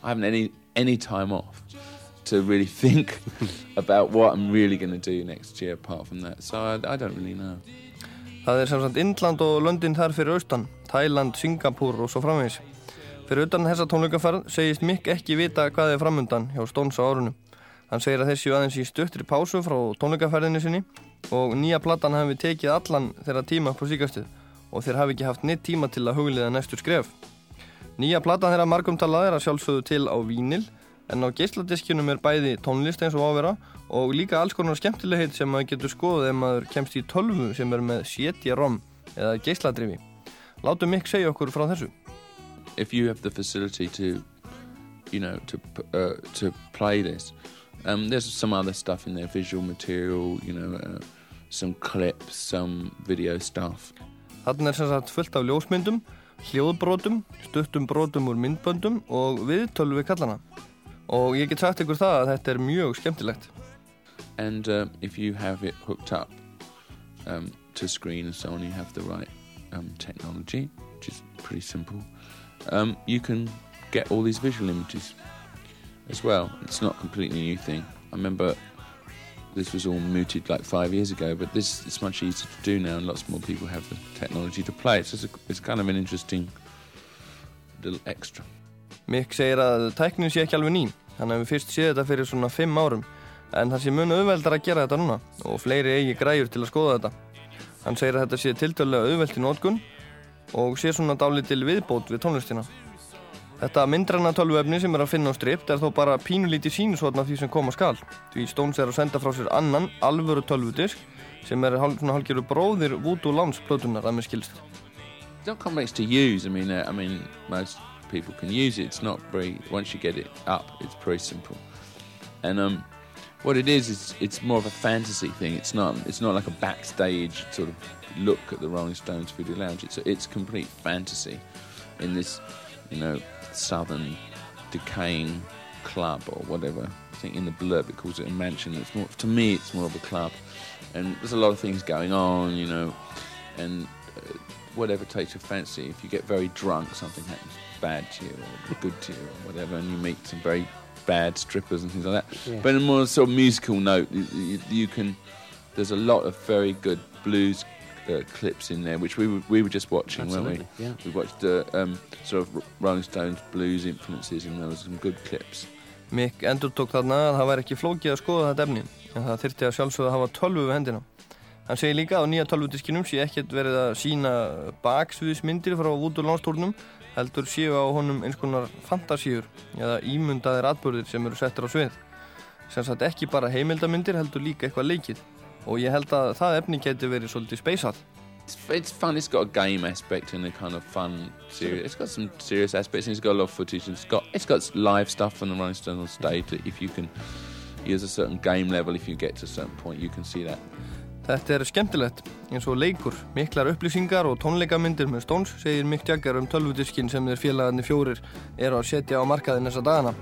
I haven't any any time off to really [laughs] think about what I'm really going to do next year. Apart from that, so I, I don't really know. Það er sem sagt Indland og löndin þar fyrir austan, Thailand, Singapúr og svo framvegis. Fyrir utan þessa tónleikaferð segist Mick ekki vita hvað er framundan hjá Stones á árunu. Hann segir að þessi aðeins í stuttri pásu frá tónleikaferðinni sinni og nýja platan hafi tekið allan þeirra tíma upp á síkastið og þeir hafi ekki haft neitt tíma til að hugliða næstu skref. Nýja platan þeirra margumtalað er að sjálfsögðu til á vínil en á geisladiskinum er bæði tónlist eins og ávera og líka alls konar skemmtilegheit sem maður getur skoðið ef maður kemst í tölvu sem er með CD-ROM eða geisladrifi. Látum Mick segja okkur frá þessu. if you have the facility to, you know, to uh, to play this, um, there's some other stuff in there, visual material, you know, uh, some clips, some video stuff. Þarna er sem sagt fullt af ljósmyndum, hljóðbrótum, stuttum brótum úr myndböndum og viðtölu við kallana. Og ég get sagt ykkur það að þetta er mjög skemmtilegt. And uh, if you have it hooked up um, to screen and so on, you have the right um, technology, which is pretty simple. Um, you can get all these visual images as well. It's not completely new thing. I remember this was all mooted like five years ago, but this it's much easier to do now, and lots more people have the technology to play. It's just a, it's kind of an interesting little extra. Mick segir að tæknin sé ekki alveg ný. Hann hefur fyrst séð þetta fyrir svona 5 árum en það sé mun auðveldar að gera þetta núna og fleiri eigi græjur til að skoða þetta. Hann segir að þetta sé tiltölulega auðvelt í nótkun og sé svona dálítil viðbót við tónlistina. Þetta myndranna tölvuefni sem er að finna á stript er þó bara pínulítið sínusvotna því sem koma skal. Því Stones er að senda frá sér annan alvöru tölvudisk sem er svona hálfgerður bróðir Voodoo Lounge plötunar að mér skilst. It's not complex to use. I mean, uh, I mean, most people can use it. It's not very. Once you get it up, it's pretty simple. And um, what it is is it's more of a fantasy thing. It's not. It's not like a backstage sort of look at the Rolling Stones Video Lounge. It's it's complete fantasy in this, you know, southern decaying club or whatever. I think in the blurb it calls it a mansion. It's more to me. It's more of a club, and there's a lot of things going on. You know, and uh, whatever takes your fancy. If you get very drunk, something happens bad to you or good to you or whatever, and you meet some very bad strippers and things like that. But in a more sort of musical note, you, you, you can. There's a lot of very good blues uh, clips in there, which we were, we were just watching, weren't Absolutely, we? yeah. We watched uh, um, sort of Rolling Stones blues influences, and there was some good clips. Mick endur tók þarna að það væri ekki flókið að skoða þetta efni en það þyrfti að sjálfsögða að hafa tölvu við hendina. Hann segir líka að á nýja tölvudiskinum sé ekkert verið að sína baksviðismyndir frá Voodoo Lánstúrnum heldur séu á honum eins konar fantasíur eða ímundaðir atbyrðir sem eru settir á svið. Sem sagt ekki bara heimildamindir heldur líka eitthvað leikið og ég held að það efni geti verið svolítið speysað. It's, it's fun. It's got a game aspect and a kind of fun, serious. It's got some serious aspects. And it's got a lot of footage. And it's got it's got live stuff from the Rolling Stones on stage. That if you can use a certain game level, if you get to a certain point, you can see that. Þetta er skemmtilegt, eins og leikur, miklar upplýsingar og tónleikamindir með Stones segir Mick Jagger um tölvudiskin sem þeir félagarnir fjórir eru að setja á markaðin þessa dagana.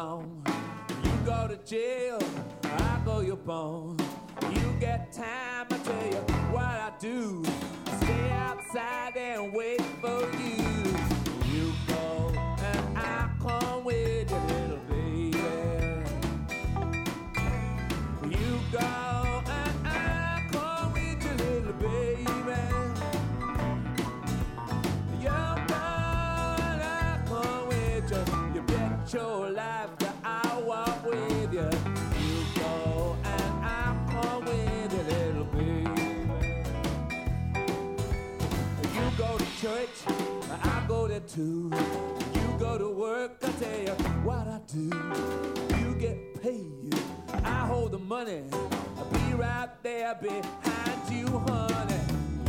Along. You go to jail, I go your bone. You get time, I tell you what I do. I too. You go to work, I tell you what I do. You get paid, I hold the money. I'll be right there behind you, honey.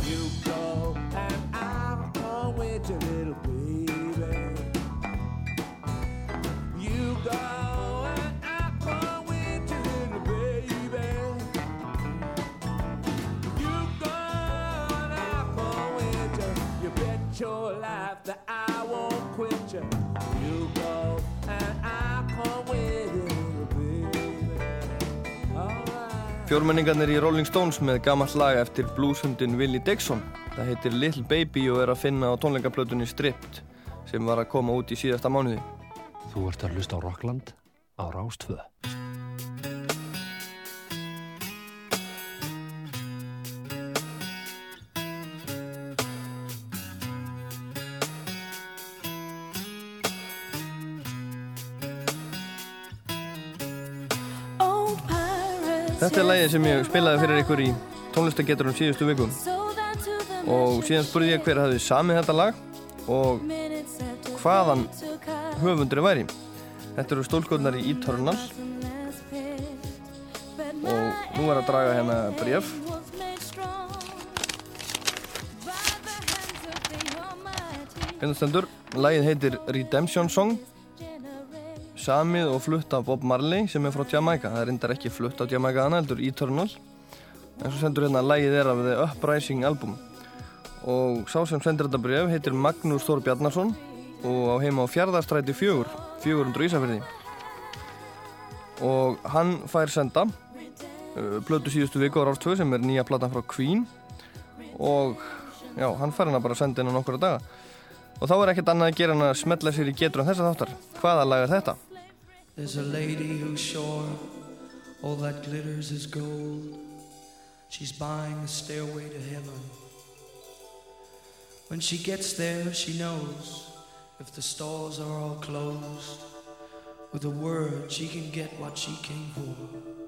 You go and I'll come with you, little baby. You go and I'll come with Fjórmenningarnir í Rolling Stones með gammalt lag eftir blueshundin Willie Dixon. Það heitir Little Baby og er að finna á tónleikaplötunni Stripped sem var að koma út í síðasta mánuði. Þú ert að hlusta á Rockland á Rástvö. Þetta er lagið sem ég spilaði fyrir ykkur í tónlistageturum síðustu vikum og síðan spurði ég hver hafði samið þetta lag og hvaðan höfundur væri. Þetta eru stólkotnar í Eternal og nú er að draga hérna bref. Hérna stendur, lagið heitir Redemption Song samið og flutt af Bob Marley sem er frá Jamaica. Það er reyndar ekki flutt á Jamaica annað, heldur Eternal. En svo sendur hérna lægið er af The Uprising album. Og sá sem sendur þetta bref heitir Magnús Þór Bjarnarsson og á heima á fjárðarstræti fjögur, 400 Ísafjörði. Og hann fær senda uh, plötu síðustu viku á Rárstvö sem er nýja platan frá Queen og já, hann fær hann bara að senda inn á nokkura daga. Og þá er ekkert annað að gera hann að smetla sér í getur um þessa þáttar. Hvaða lag er þetta? There's a lady who's sure all that glitters is gold. She's buying a stairway to heaven. When she gets there, she knows if the stores are all closed. With a word, she can get what she came for.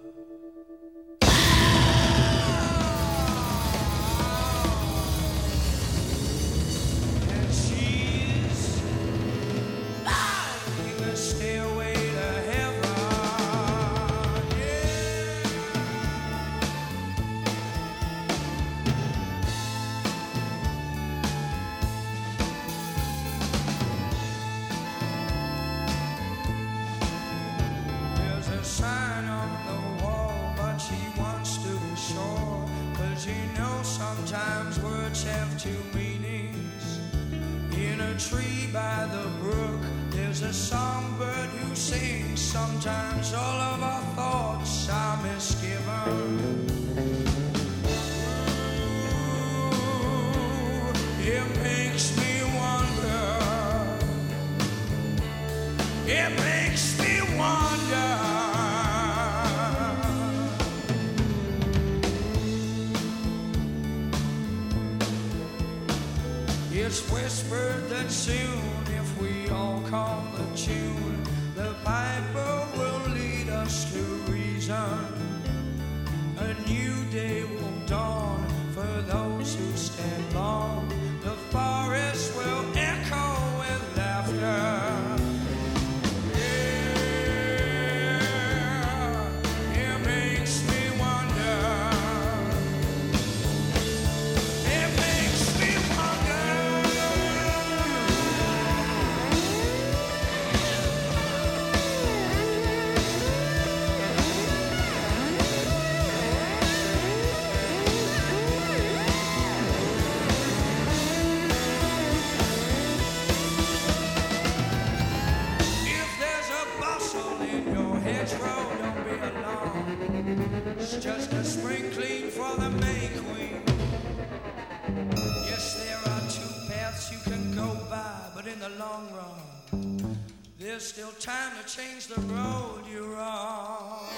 Time to change the road you're on.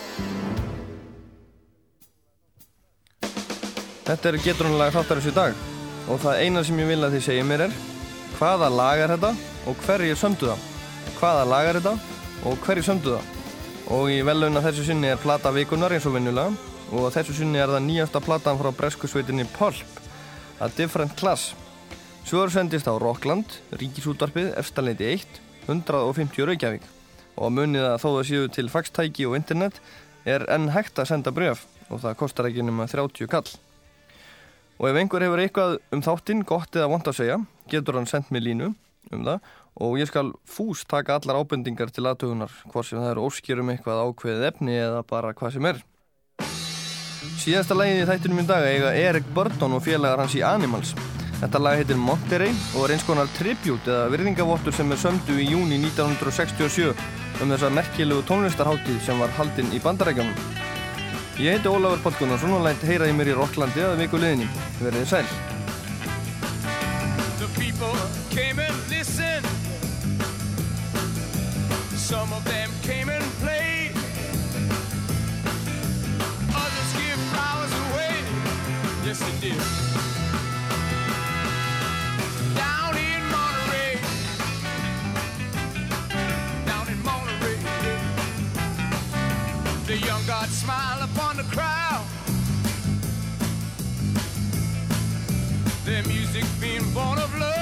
Þetta er geturnulega þáttarins í dag og það eina sem ég vil að þið segja mér er hvaða lag er þetta og hverju sömdu það? Hvaða lag er þetta og hverju sömdu það? Og í velun að þessu sinni er plata vikunar eins og vinnulega og þessu sinni er það nýjasta platan frá breskusveitinni Pulp, A Different Class. Svo eru sendist á Rockland, Ríkisútvarpið, Efstaleiti 1, 150 Reykjavík og munið að þó það séu til faxtæki og internet er enn hægt að senda bref og það kostar ekki nema 30 kall. Og ef einhver hefur eitthvað um þáttinn gott eða vond að segja, getur hann sendt mér línu um það og ég skal fús taka allar ábendingar til aðtögunar, hvort sem það eru óskjör um eitthvað ákveðið efni eða bara hvað sem er. Síðasta lagið í þættinum í dag eiga Erik Burton og félagar hans í Animals. Þetta lag heitir Monterey og er eins konar tribute eða virðingavottur sem er sömdu í júni 1967 um þessa merkilegu tónlistarháttíð sem var haldinn í bandarækjunum. Ég heiti Ólafur Páll Gunnarsson og lænt heyra í mér í Rocklandi að viku liðinni. Verðið sæl. The people came and listened. Some of them came and played. Others give flowers away. Yes, they did. God smiled upon the crowd. Their music being born of love.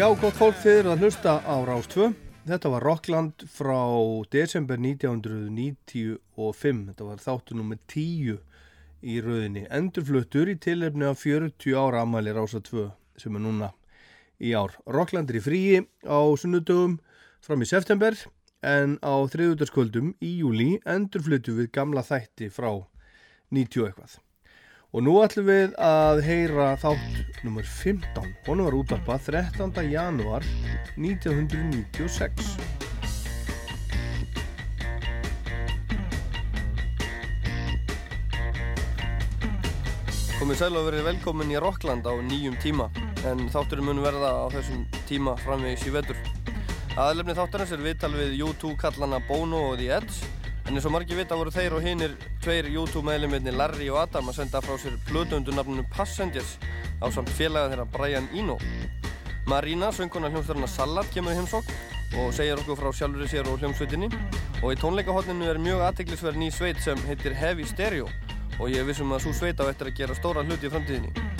Já, gott fólk þið eru að hlusta á Rás 2. Þetta var Rockland frá desember 1995. Þetta var þáttu nummer 10 í rauðinni. Endurfluttur í tilefni af 40 ára amæli Rása 2 sem er núna í ár. Rockland er í fríi á sunnudögum fram í september en á þriðutarskvöldum í júli endurfluttu við gamla þætti frá 90 eitthvað. Og nú ætlum við að heyra þátt nummer 15. Hún var útvarpað 13. janúar 1996. Komið sæl og verið velkomin í Rockland á nýjum tíma en þátturinn mun verða á þessum tíma framvegis í vetur. Aðlefni þáttarins er viðtal við U2 kallana Bono og The Edge en eins og margir vita voru þeir og hinnir tveir U2 meðlumirni Larry og Adam að senda frá sér plötundu nafnunu Passengers á samt félaga þeirra Brian Eno. Marina, söngkona hljómsveituna Salat, kemur í heimsókn og segir okkur frá sjálfur sér og hljómsveitinni og í tónleikahotninu er mjög aðteglisverð ný sveit sem heitir Heavy Stereo og ég vissum að svo sveit á eftir að gera stóra hluti í framtíðinni.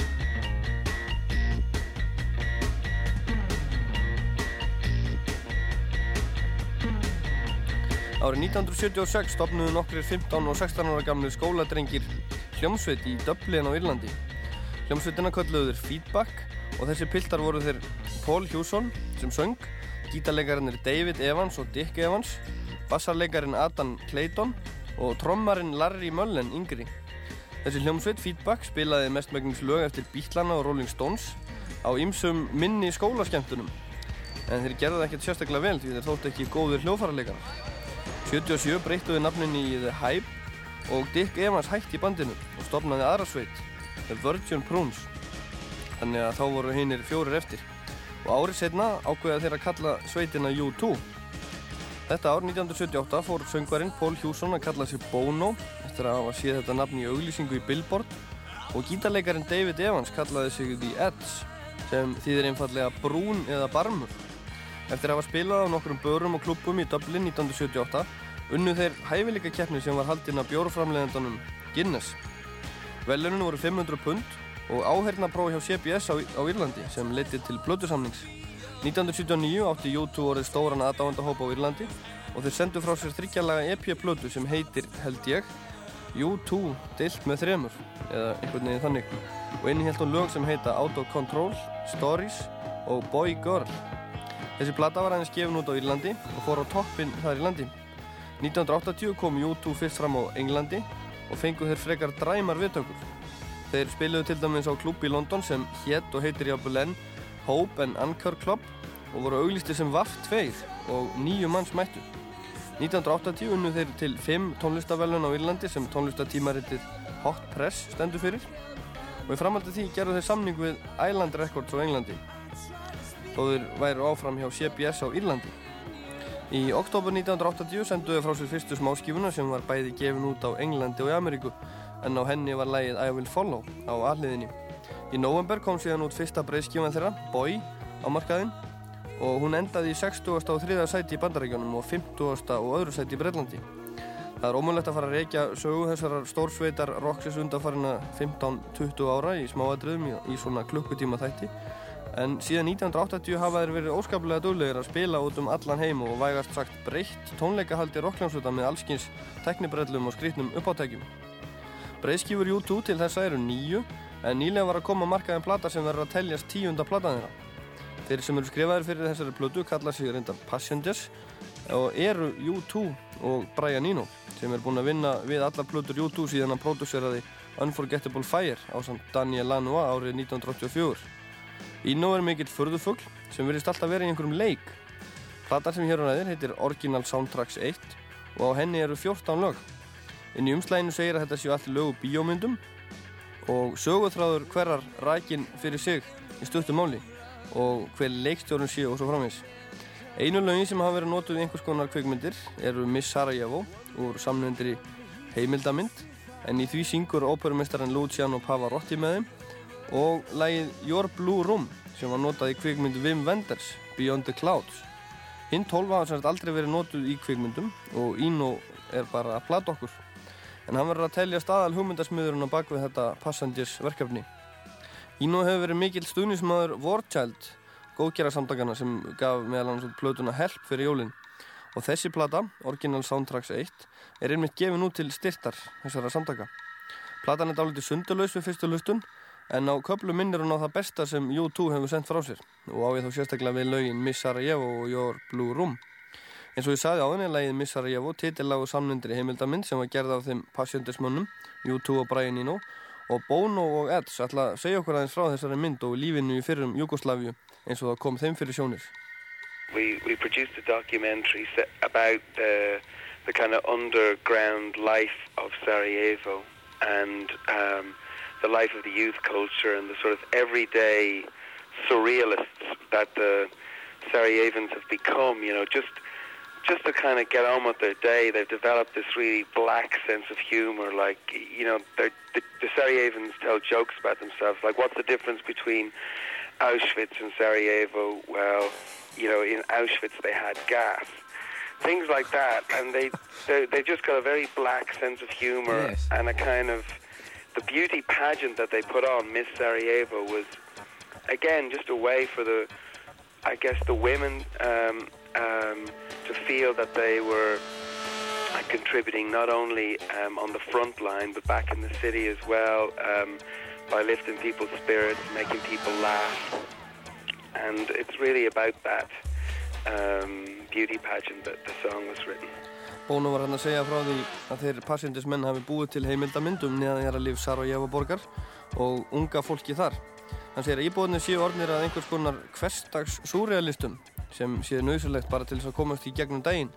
Árið 1976 stopnuðu nokkrir 15 og 16 ára gamlu skóladrengir hljómsveit í Dublin á Írlandi. Hljómsveitina kölluðu þeir Feedback og þessi piltar voru þeir Paul Hewson sem söng, gítarleikarinn er David Evans og Dick Evans, bassarleikarinn Adam Clayton og trommarinn Larry Mullen yngri. Þessi hljómsveit Feedback spilaði mestmögnings lög eftir Beatlana og Rolling Stones á ymsum minni skólaskemmtunum en þeir gerðu það ekkert sérstaklega vel því þeir þóttu ekki góðir hljófarleikarar. 77 breyttuði nafninni í The Hype og Dick Evans hætti í bandinu og stopnaði aðra sveit, The Virgin Prunes. Þannig að þá voru hinnir fjórir eftir. Og árið setna ákveða þeir að kalla sveitina U2. Þetta ár 1978 fór söngvarinn Paul Hewson að kalla sig Bono eftir að hafa séð þetta nafn í auglýsingu í Billboard og gítarleikarin David Evans kallaði sig The Edge sem þýðir einfallega brún eða barmur. Eftir að hafa spilað á nokkrum börum og klubbum í Dublin 1978 unnu þeir hæfileika keppni sem var haldinn af bjórframleðendunum Guinness. Velunum voru 500 pund og áhernaprófi hjá CBS á, á Írlandi sem leiti til blödusamnings. 1979 átti U2 orðið stóran aðdáandahóp á Írlandi og þeir sendu frá sér þryggjalaga EP-plödu sem heitir, held ég, U2 deilt með þremur eða einhvern veginn þannig og innihjalt hún lög sem heita Out of Control, Stories og Boy Girl. Þessi plata var aðeins gefin út á Írlandi og fór á toppinn þar í landi. 1980 kom U2 fyrst fram á Englandi og fengu þeir frekar dræmar viðtökur. Þeir spiluðu til dæmis á klubb í London sem hétt og heitir enn Hope and Anchor Club og voru auglisti sem VAF 2 og nýju manns mættu. 1980 unnu þeir til 5 tónlistavellun á Írlandi sem tónlistatímaritið Hot Press stendur fyrir og í framhaldi því gerðu þeir samning við Island Records á Englandi þó þeir væru áfram hjá CBS á Írlandi. Í oktober 1980 senduðu frá sér fyrstu smáskífuna sem var bæði gefin út á Englandi og Ameríku en á henni var lægið I Will Follow á alliðinni. Í november kom síðan út fyrsta breyðskífan þeirra, Boy, á markaðinn og hún endaði í 60. og 3. sæti í Bandaríkjónum og 50. og öðru sæti í Breitlandi. Það er ómulegt að fara að reykja sögu þessarar stórsveitar roxis undanfarina 15-20 ára í smáadröðum í svona klukkutíma þætti en síðan 1980 hafa þeir verið óskaplega duglegir að spila út um allan heim og vægast sagt breytt tónleikahaldi rockljónsvita með allskins teknibrellum og skrítnum uppáttækjum. Breiðskífur U2 til þessa eru nýju en nýlega var að koma markaðin plata sem verður að teljast tíunda platan þeirra. Þeir sem eru skrifaðir fyrir þessari plötu kalla sig reyndar Passengers og eru U2 og Brian Eno sem er búinn að vinna við allar plötur U2 síðan hann pródúseraði Unforgettable Fire á samt Daniel Lanois árið 1984. Eno er mikill förðufugl sem verðist alltaf verið í einhverjum leik. Platan sem hér á næðir heitir Original Soundtracks 1 og á henni eru 14 lög. Inn í umslæginu segir að þetta séu allir lögu bíómyndum og sögutráður hverjar rækin fyrir sig í stuttum máli og hver leikstjórun sé og svo framins. Einu lögin sem hafa verið notuð í einhvers konar kveikmyndir eru Miss Sarajevo úr samnefndri heimildamind en í því syngur óperumestarinn Luciano Pavarotti með þeim og lagið Your Blue Room sem var notað í kveikmyndu Wim Wenders Beyond the Clouds. Hinn 12 hafa semst aldrei verið notuð í kveikmyndum og Eno er bara að plata okkur en hann verður að telja staðal hugmyndasmiðurinn á bakvið þetta Passengers verkefni. Eno hefur verið mikill stuðnismæður Warchild, góðgera samtakana sem gaf meðal út plötuna Help fyrir jólin og þessi plata, Original Soundtracks 1 er einmitt gefin út til styrtar þessara samtaka Platan er dálítið sundurlaus við fyrstu lustun en á köflu minnir hún á það besta sem U2 hefur sendt frá sér. Og á ég þá sérstaklega við lögin Miss Sarajevo og Your Blue Room. Eins og ég sagði áðan er lagið Miss Sarajevo titillagu samnundri heimildamind sem var gerð af þeim passjöndismönnum U2 og Brian Eno. Og Bono og Eds ætla að segja okkur aðeins frá þessari mynd og lífinu í fyrrum Jugosláfiu eins og það kom þeim fyrir sjónir. We we produced a documentary about the the kind of underground life of Sarajevo. And um, the life of the youth culture and the sort of everyday surrealists that the Sarajevans have become. You know, just just to kind of get on with their day, they've developed this really black sense of humor. Like, you know, the, the Sarajevans tell jokes about themselves. Like, what's the difference between Auschwitz and Sarajevo? Well, you know, in Auschwitz they had gas. Things like that, and they they just got a very black sense of humor Yes. and a kind of the beauty pageant that they put on Miss Sarajevo was again just a way for the I guess the women um, um, to feel that they were uh, contributing not only um, on the front line but back in the city as well um, by lifting people's spirits, making people laugh, and it's really about that um, beauty pageant that the song was written. Bono var hann að segja frá því að þeir passjöndismenn hafi búið til heimildamynd um neðanjara líf Sarajevo borgar og unga fólki þar. Hann segir að íbúðinni séu orðnir að einhvers konar hverstags súrealistum sem séu nöðsulegt bara til þess að komast í gegnum daginn.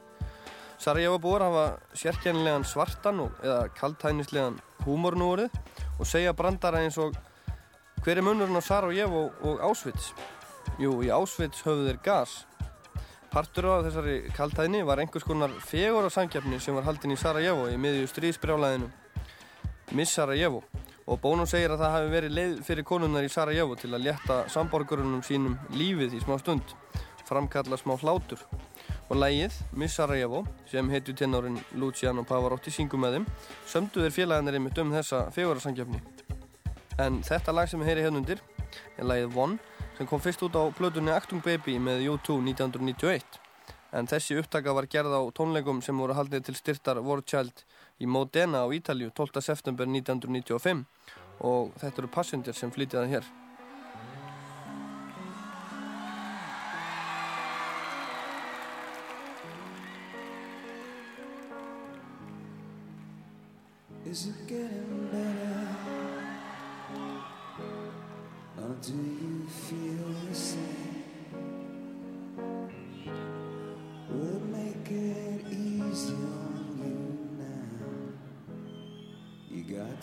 Sarajevo búar hafa sérkennilegan svartan og, eða kaltænislegan húmor nú orðið og segja brandara eins og hver er munurinn á Sarajevo og Auschwitz? Jú, í Auschwitz höfðu þeir gas Partur af þessari kaltæðni var einhvers konar fegur á samkeppni sem var haldin í Sarajevo í miðju stríðsbrjálaðinu Miss Sarajevo. Og Bono segir að það hafi verið leið fyrir konunnar í Sarajevo til að létta samborgurunum sínum lífið í smá stund framkalla smá hlátur. Og lægið Miss Sarajevo sem heitu tenórin Luciano Pavarotti syngum með þeim sömdu þeir félagarnir einmitt um þessa fegur á samkeppni en þetta lag sem við heyri hérna undir er lagið One sem kom fyrst út á plötunni Actung Baby með U2 1991 en þessi upptaka var gerð á tónleikum sem voru haldið til styrtar War Child í Modena á Ítalju 12. september 1995 og þetta eru Passenger sem flytja það hér Is it getting better? Or do you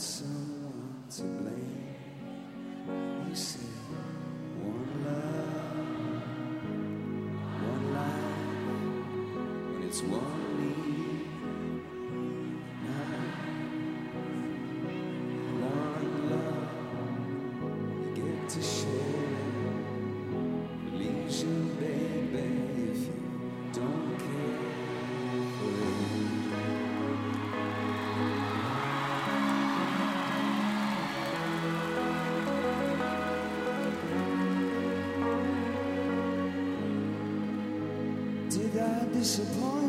someone to blame. You said one love, Did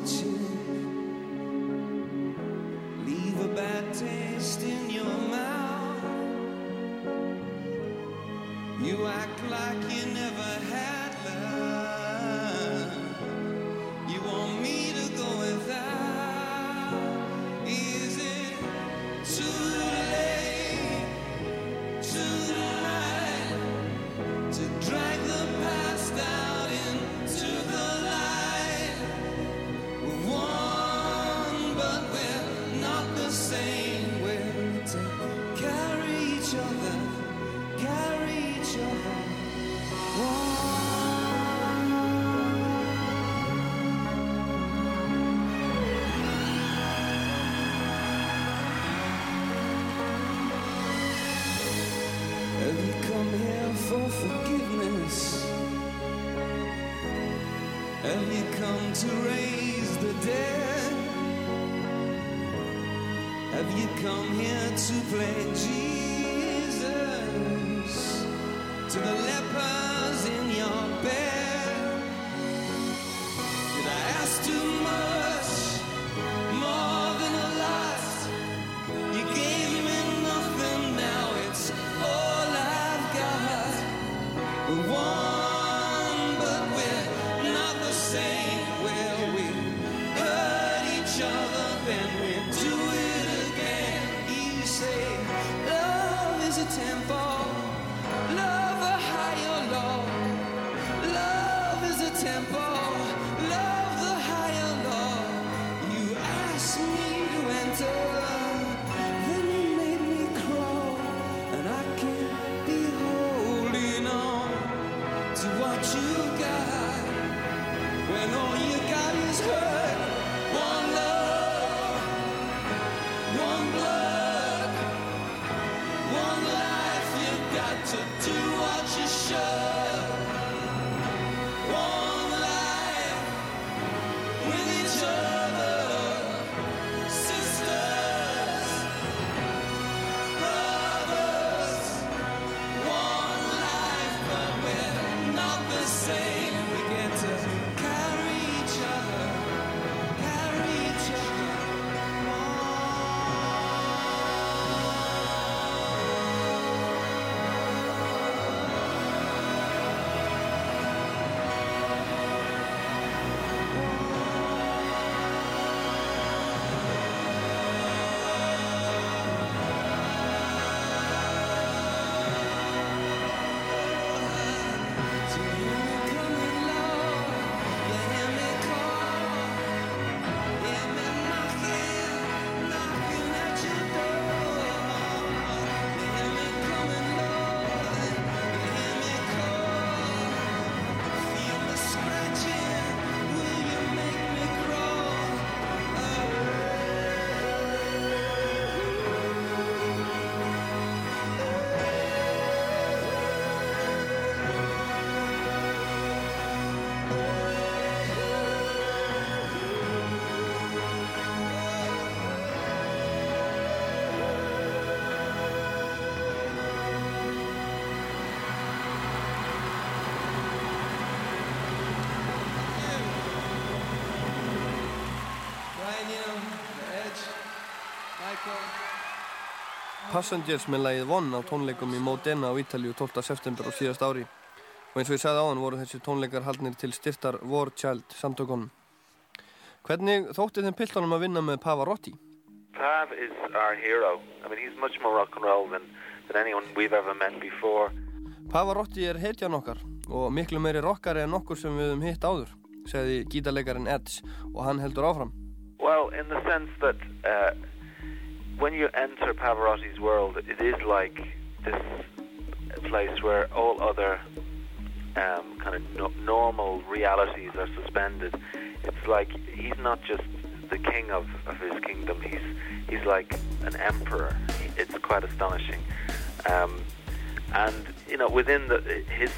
to raise the dead? Have you come here to play Jesus to the lepers Passengers með lagið One á tónleikum í Modena á Ítalíu 12. september á síðast ári og eins og ég sagði áðan voru þessi tónleikar haldnir til styrtar War Child samtökunum. Hvernig þótti þeim piltunum að vinna með Pavarotti? Pav is our hero. I mean, he's much more rock and roll than, than anyone we've ever met before. Pavarotti er hetjan okkar og miklu meiri rockari en okkur sem við höfum hitt áður, segði gítarleikarin Edge og hann heldur áfram. Well, in the sense that uh, when you enter Pavarotti's world, it is like this place where all other um, kind of no- normal realities are suspended. It's like he's not just the king of, of his kingdom; he's he's like an emperor. It's quite astonishing, um, and you know, within the his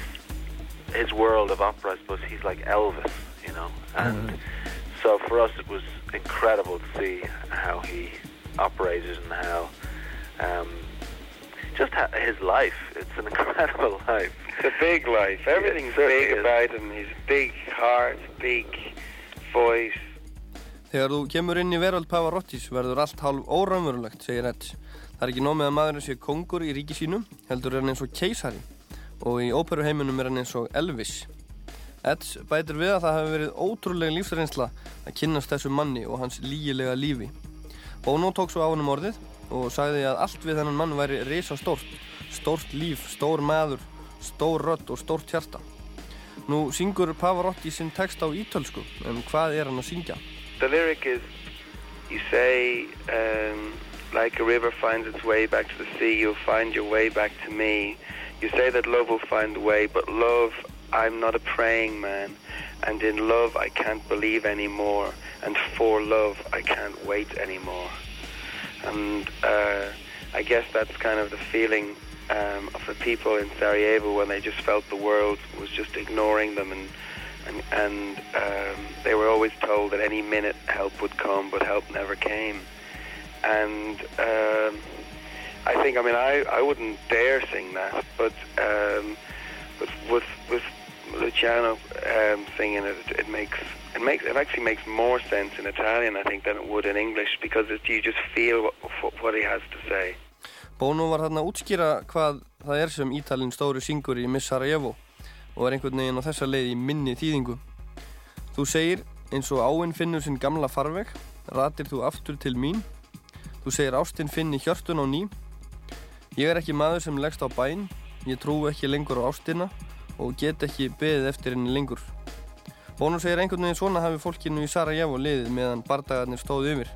his world of opera, I suppose he's like Elvis, you know, and. So for us, it was incredible to see how he operated and how um, just ha- his life. It's an [laughs] incredible life. It's a big life. Everything's certainly big is. about him. His big heart, big voice. Þegar þú kemur inn í veröld Pavarottis verður allt hálf óraunverulegt, segir Edge. Það er ekki nóg með að maðurinn sé kongur í ríki sínu, heldur er hann eins og keisari og í óperuheiminum er hann eins og Elvis. Edge bætir við að það hefur verið ótrúlega lífsreynsla að kynnast þessu manni og hans lígilega lífi. Bono tók svo á hann um orðið og sagði að allt við þennan mann væri risa stórt. Stórt líf, stór maður, stór rödd og stórt hjarta. Nú syngur Pavarotti sinn text á ítölsku, en hvað er hann að syngja? The lyric is, you say, um, like a river finds its way back to the sea, you'll find your way back to me. You say that love will find a way, but love, I'm not a praying man. And in love, I can't believe anymore. And for love, I can't wait anymore. And uh, I guess that's kind of the feeling um, of the people in Sarajevo when they just felt the world was just ignoring them and and, and um, they were always told that any minute help would come, but help never came. And um, I think, I mean, I, I wouldn't dare sing that, but um, but with with Luciano um, singing it, it makes it makes it actually makes more sense in Italian, I think, than it would in English because it, you just feel what, what he has to say. Bono var þarna að útskýra hvað það er sem Ítalinn stóri syngur í Miss Sarajevo og er einhvern veginn á þessa leið í minni þýðingu. Þú segir eins og áinn finnur sinn gamla farveg, ratir þú aftur til mín. Þú segir ástinn finni hjörtun á ný. Ég er ekki maður sem leggst á bæn, ég trú ekki lengur á ástina og get ekki beðið eftir henni lengur. Bono segir einhvern veginn svona hafi fólkinu í Sarajevo liðið meðan bardagarnir stóðu yfir.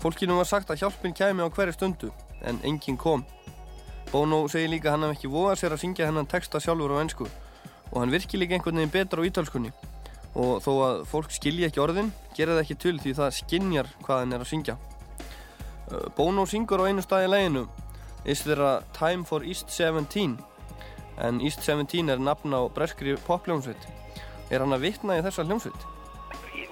Fólkinu var sagt að hjálpin kæmi á hverju stundu, en enginn kom. Bono segir líka hann hef ekki vóðað sér að syngja hennan texta sjálfur á ennsku og hann virkir líka einhvern veginn betur á ítalskunni og þó að fólk skilji ekki orðin gera það ekki til því það skinjar hvað hann er að syngja Uh, Bono syngur á einu staði í læginu Is there a time for East 17 en East 17 er nafn á breskri popljónsveit er hann að vitna í þessa?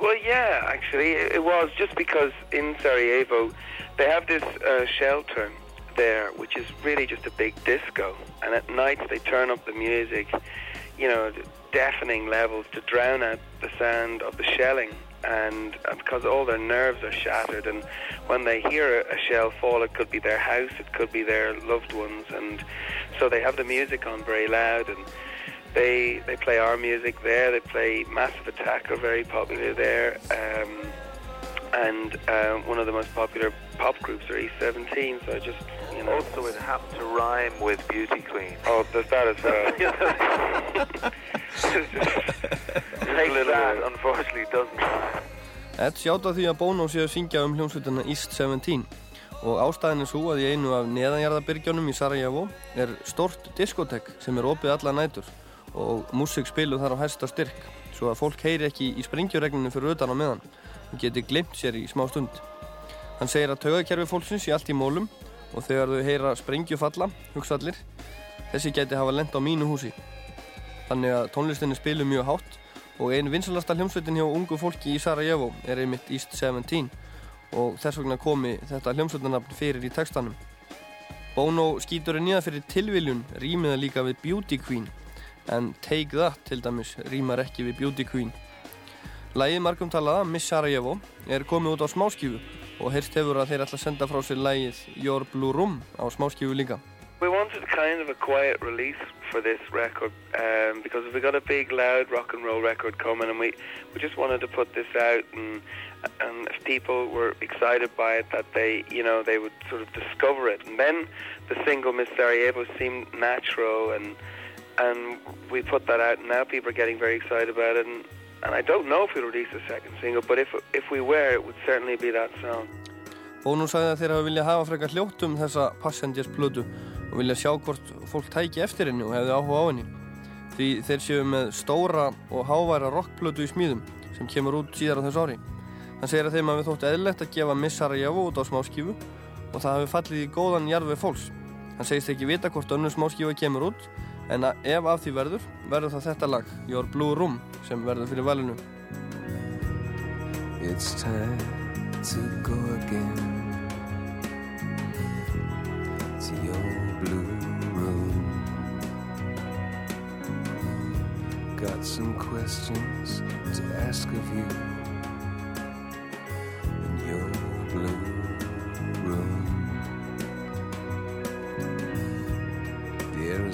Well, yeah, actually, it was just because in Sarajevo they have this uh, shelter there, which is really just a big disco, and at night they turn up the music, you know, deafening levels to drown out the sound of the shelling. And uh, because all their nerves are shattered, and when they hear a shell fall, it could be their house, it could be their loved ones, and so they have the music on very loud, and they they play our music there. They play Massive Attack, are very popular there, um, and uh, one of the most popular pop groups are E17. So I just you know. Also, it happened to rhyme with Beauty Queen. Oh, does that as well? [laughs] Take [laughs] that, unfortunately, doesn't. Ed sjáta því að Bono sé að syngja um hljómsveitina East 17 og ástæðin er svo að í einu af neðanjarðabyrgjónum í Sarajevo er stort diskotek sem er opið alla nætur og músík spiluð þar á hæsta styrk svo að fólk heyri ekki í sprengjuregninu fyrir utan á meðan og geti glimt sér í smá stund. Hann segir að taugakerfi fólksins í allt í mólum og þegar þau heyra sprengju falla, hugsa allir, þessi geti hafa lent á mínu húsi. Þannig að tónlistinni spilu mjög hátt og einn vinsalasta hljómsveitin hjá ungu fólki í Sarajevo er einmitt East 17 og þess vegna komi þetta hljómsveitarnafn fyrir í textanum. Bono skýtur er nýða fyrir tilviljun rýmiða líka við Beauty Queen en Take That til dæmis rýmar ekki við Beauty Queen. Lægið margum talaða, Miss Sarajevo, er komið út á smáskífu og heyrst hefur að þeir ætla að senda frá sér lægið Your Blue Room á smáskífu líka. We wanted kind of a quiet release for this record um, because we got a big, loud rock and roll record coming, and we, we just wanted to put this out, and and if people were excited by it, that they you know they would sort of discover it, and then the single Miss Sarajevo seemed natural, and and we put that out, and now people are getting very excited about it, and and I don't know if we'll release a second single, but if if we were, it would certainly be that song. Bono sagði að þeir hafa viljað hafa frekar hljótt um þessa Passengers plötu og vilja sjá hvort fólk tæki eftir henni og hefði áhuga á henni. Því þeir séu með stóra og háværa rockplötu í smíðum sem kemur út síðar á þessu ári. Hann segir að þeim hafi þótt eðlilegt að gefa Miss Sarajevo út á smáskífu og það hafi fallið í góðan jarðveg fólks. Hann segist ekki vita hvort önnur smáskífa kemur út en ef af því verður, verður það þetta lag, Your Blue Room, sem verður fyrir valinu. It's time to go again to your blue room. Got some questions to ask of you in your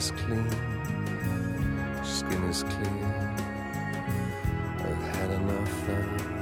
is clean, skin is clear. I've had enough fun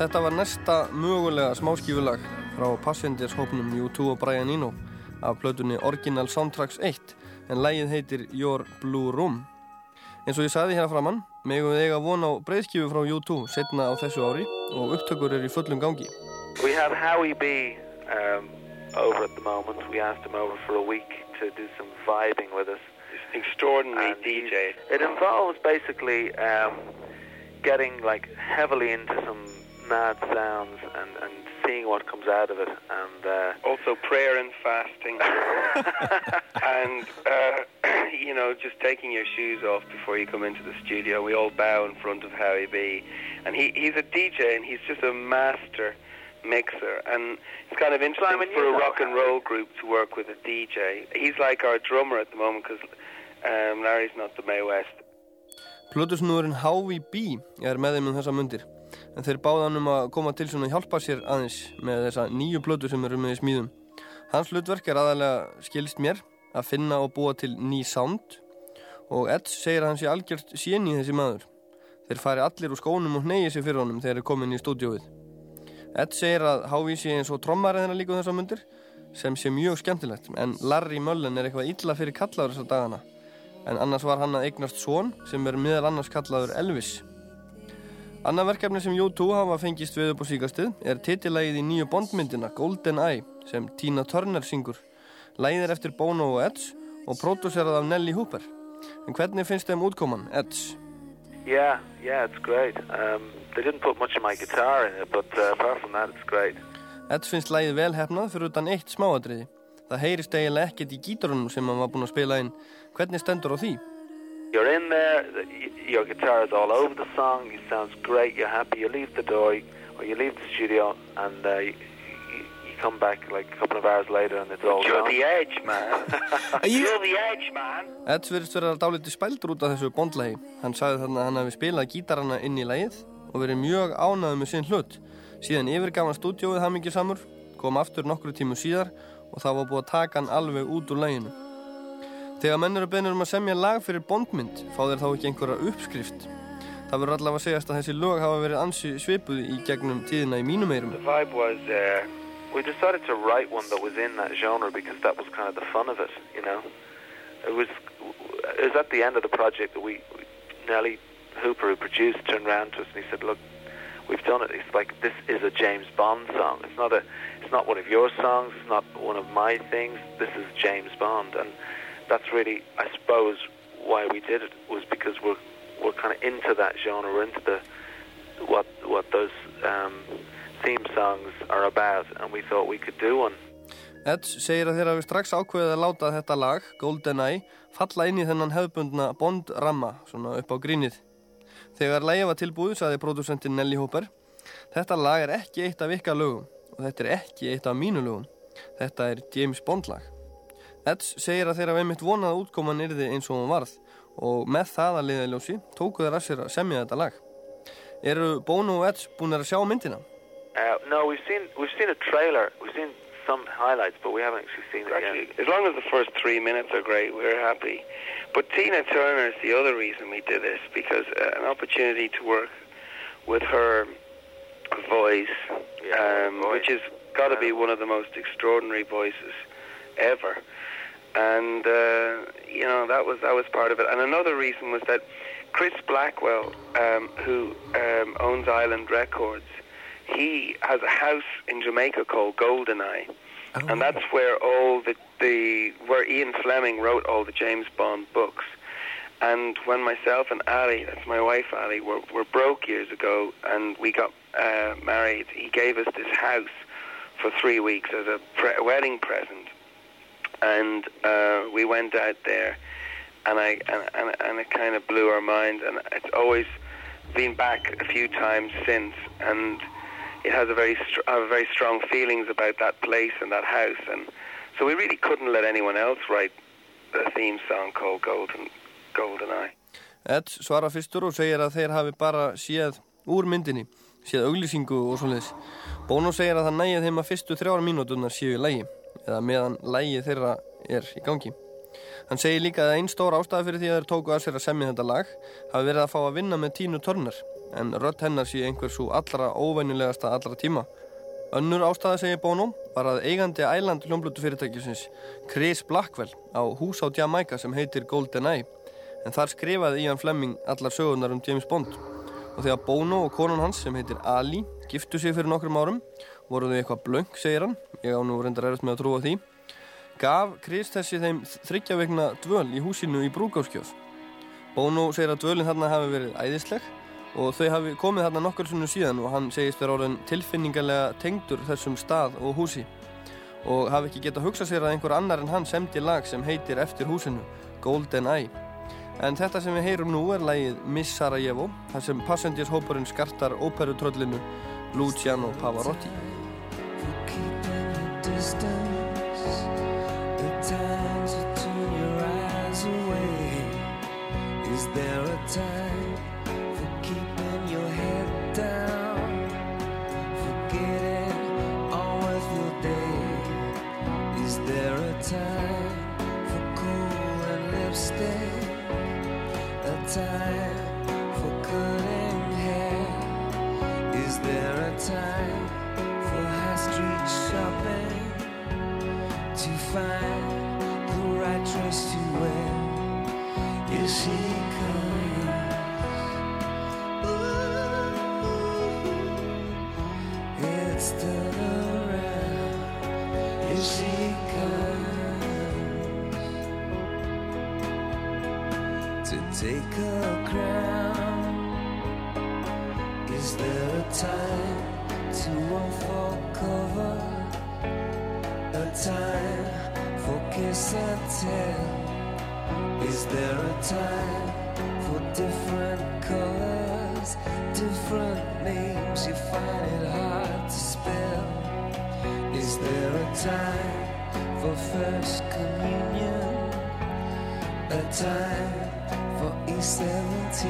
Þetta var næsta mögulega smáskífulag frá Passengers hópnum U2 og Brian Eno af plötunni Original Soundtracks 1 en lægið heitir Your Blue Room. Eins og ég sagði hérna framann, megum við eiga von á breyðskífu frá U2 setna á þessu ári og upptökur er í fullum gangi. We have Howie B um, over at the moment. We asked him over for a week to do some vibing with us. Extraordinary And DJ. It involves basically um, getting like heavily into some mad sounds and, and seeing what comes out of it. And uh, Also prayer and fasting. [laughs] and, uh, [clears throat] you know, just taking your shoes off before you come into the studio. We all bow in front of Howie B. And he, he's a DJ and he's just a master mixer. And it's kind of interesting Simon, for a rock and roll group to work with a DJ. He's like our drummer at the moment because um, Larry's not the May West. Plötusnúðurinn Howie B er með þeim um þessa mundir en þeir báðan um að koma til svona hjálpa sér aðeins með þessa nýju plötu sem eru með í smíðum. Hans hlutverk er aðalega skilst mér að finna og búa til ný sound og Ed segir að hann sé algjört séni þessi maður. Þeir fari allir úr skónum og hnegi sig fyrir honum þegar þeir er komin í stúdióið. Ed segir að sé eins og trommar þeirra líka um þessa mundir sem sé mjög skemmtilegt en Larry Mullen er eitthvað illa fyrir kallaður þessa dagana en annars var hann að eignast son sem er meðal annars kallaður Elvis. Annað verkefni sem U2 hafa fengist við upp á síkastið er titilægið í nýju bondmyndina Golden Eye sem Tina Turner syngur. Lægið er eftir Bono og Edge og pródúserað af Nelly Hooper. En hvernig finnst þeim útkoman, Edge? yeah, yeah, it's great. Um, they didn't put much of my guitar in it, but uh, apart from that, it's great. Edge finnst lægið vel hefnað fyrir utan eitt smáadriði. Það heyrist eiginlega ekkert í gítarunum sem hann var búinn að spila inn. Hvernig stendur á því? You're in there, your guitar is all over the song, it sounds great, you're happy, you leave the door, or you leave the studio, and uh, you, you, come back like a couple of hours later and it's all You're gone. the edge, man. [laughs] You're the edge, man. Edge verðist vera dálítið spældur út af þessu bondlægi. Hann sagði þarna að hann hefði spilað gítarana inn í lægið og verið mjög ánæður með sinn hlut. Síðan yfirgaf hann stúdjóið hamingi samur, kom aftur nokkru tímu síðar og það var búið að taka hann alveg út úr læginu. Þegar menn eru beinir um að semja lag fyrir bondmynd, fá þeir þá ekki einhverja uppskrift. Það verður allavega að segjast að þessi lög hafa verið ansi svipuð í gegnum tíðina í mínum eirum. The vibe was uh, we decided to write one that was in that genre because that was kind of the fun of it, you know. It was it was at the end of the project that we Nelly Hooper, who produced, turned around to us and he said, "Look, we've done it. It's like this is a James Bond song. It's not a it's not one of your songs. It's not one of my things. This is James Bond." And that's really, I suppose, why we did it was because we're we're kind of into that genre. Into the what what those um, theme songs are about, and we thought we could do one. Edge segir að þeir hafi strax ákveðið að láta þetta lag, GoldenEye, falla inn í þennan hefðbundna Bond-ramma, svona upp á grínið. Þegar lægið var tilbúið, saði pródúsentin Nelly Hooper, þetta lag er ekki eitt af ykkar lögum og þetta er ekki eitt af mínu lögum. Þetta er James Bond lag. Edge segir að þeir hafi einmitt vonað að útkoman yrði eins og hún varð og með það að liða í ljósi tóku þeir að sér að semja þetta lag. Eru Bono og Edge búin að sjá myndina? Uh, no, we've seen we've seen a trailer. We've seen some highlights, but we haven't actually seen it Actually, yet. as long as the first three minutes are great, we're happy. But Tina Turner is the other reason we did this because uh, an opportunity to work with her voice, um, which has got to be one of the most extraordinary voices ever. And uh, you know that was that was part of it. And another reason was that Chris Blackwell, um, who um, owns Island Records, he has a house in Jamaica called Goldeneye, and that's where all the the where Ian Fleming wrote all the James Bond books. And when myself and Ali, that's my wife Ali, were, were broke years ago, and we got uh, married, he gave us this house for three weeks as a pre- wedding present. And uh, we went out there, and I and, and, and it kind of blew our mind. And it's always been back a few times since, and it has a very str- I have very strong feelings about that place and that house. And so we really couldn't let anyone else write a theme song called Golden Golden Eye. Ed svarar fyrstur og segir að þeir hafi bara séð úr myndinni, séð auglýsingu og svoleiðis. Bono segir að það nægið þeim að fyrstu þrjára mínúturnar séu í lægi, eða meðan lægi þeirra er í gangi. Hann segir líka að einn stór ástæða fyrir því að þeir tóku að sér að semja þetta lag hafi verið að fá að vinna með Tínu Turner. en rödd hennar sé einhver svo allra óvenjulegasta allra tíma. Önnur ástæða segir Bono var að eigandi æland hljómblötu fyrirtækjusins Chris Blackwell á hús á Jamaica sem heitir Golden Eye en þar skrifaði Ian Fleming allar sögurnar um James Bond og þegar Bono og konan hans sem heitir Ali giftu sig fyrir nokkrum árum voru þau eitthvað blöng, segir hann. Ég á nú reyndar erist með að trúa því. Gaf Chris þessi þeim þryggja vegna dvöl í húsinu í Brúkáskjöf Bono segir að dvölinn þarna hafi verið æðisleg og þau hafi komið þarna nokkur sunnu síðan og hann segist vera orðin tilfinningarlega tengdur þessum stað og húsi. Og hafi ekki getað hugsað sér að einhver annar en hann semdi lag sem heitir eftir húsinu Golden Eye. En þetta sem við heyrum nú er lagið Miss Sarajevo þar sem Passengers hópurinn skartar óperutröllinu Luciano Pavarotti turn your eyes away. Is there a time for keeping your head down? Forgetting all your day. Is there a time for cool and lipstick? A time for cutting hair? Is there a time for high street shopping? To find the right dress to wear. Here she comes. Ooh, it's turn around. Here she comes to take her crown. Is there a time to unfold cover? A time for kiss and tell? Is there a time for different colors, different names? You find it hard to spell. Is there a time for first communion? A time for E17?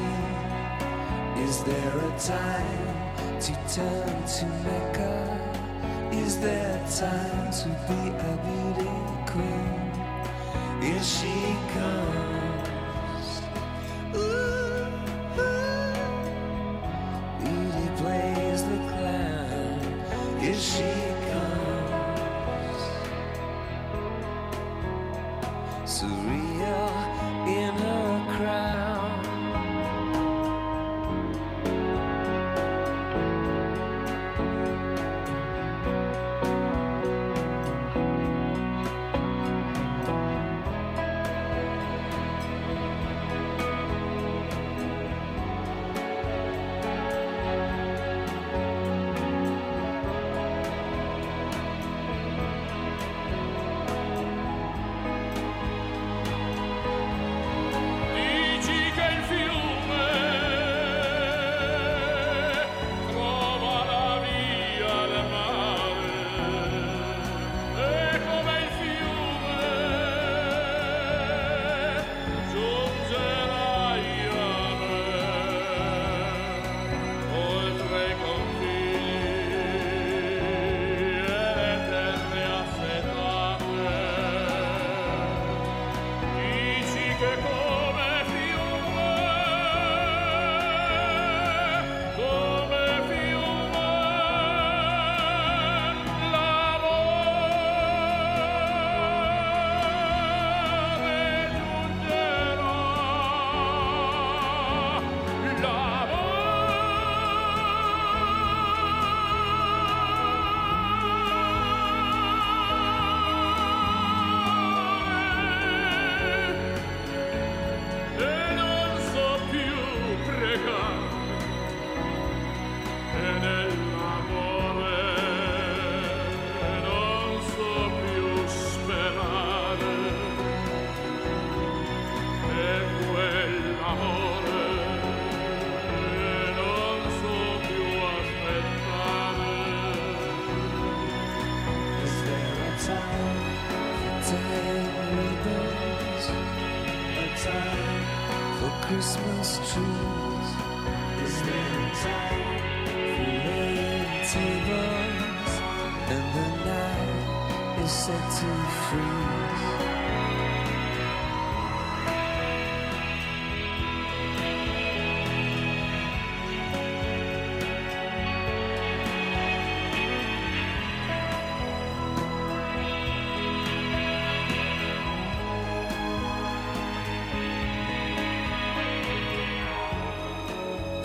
Is there a time to turn to Mecca? Is there time to be a beauty queen? Here she comes.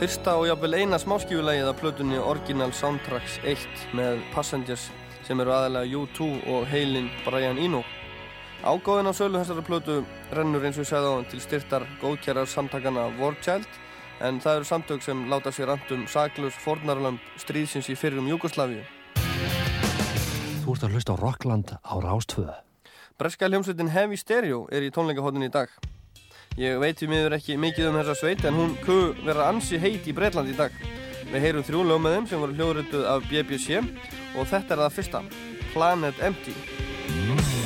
Fyrsta og jafnvel eina smáskífulegið af plötunni Original Soundtracks 1 með Passengers sem eru aðalega U2 og heilin Brian Eno. Ágóðin á sölu þessara plötu rennur eins og ég segði á hann til styrtar góðkjærar samtakana Warchild en það eru samtök sem láta sér andum saklus fornarlamb stríðsins í fyrrum Júgoslavíu. Þú ert að hlusta á Rockland á Rástvö. Breska hljómsveitin Heavy Stereo er í tónleikahotnin í dag. Ég veit því miður ekki mikið um þessa sveit en hún kuð vera ansi heit í Breitland í dag. Við heyrum þrjú lög með þeim sem voru hljóðrituð af BBC og þetta er það fyrsta, Planet Empty.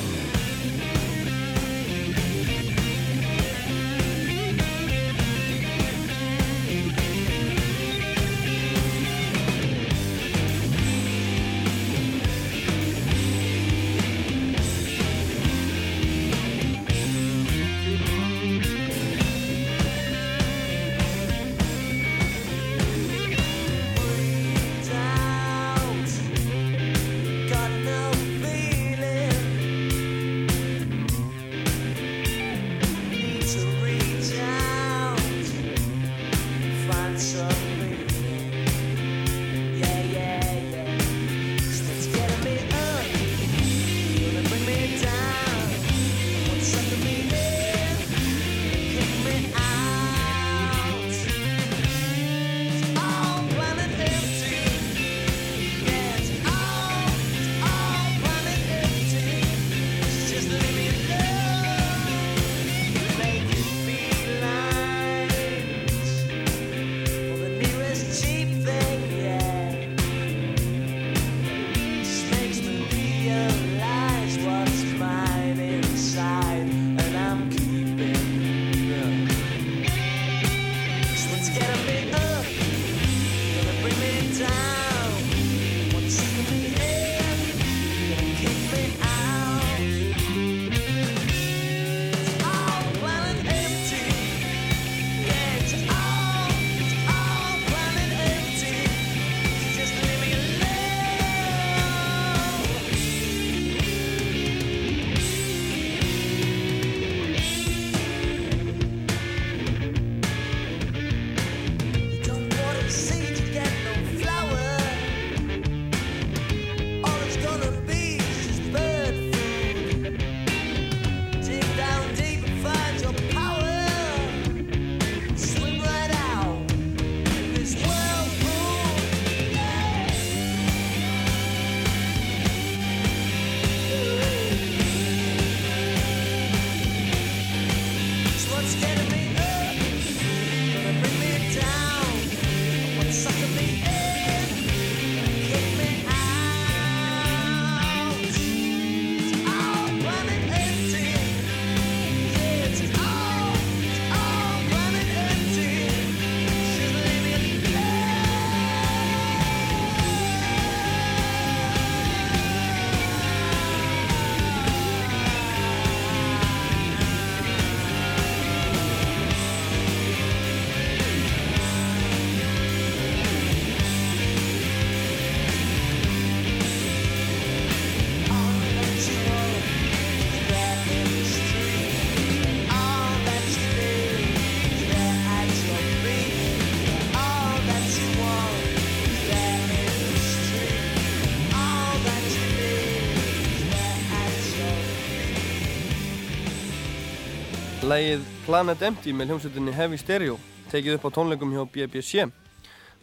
Lægið Planet Empty með hljómsveitinni Heavy Stereo tekið upp á tónleikum hjá BBC.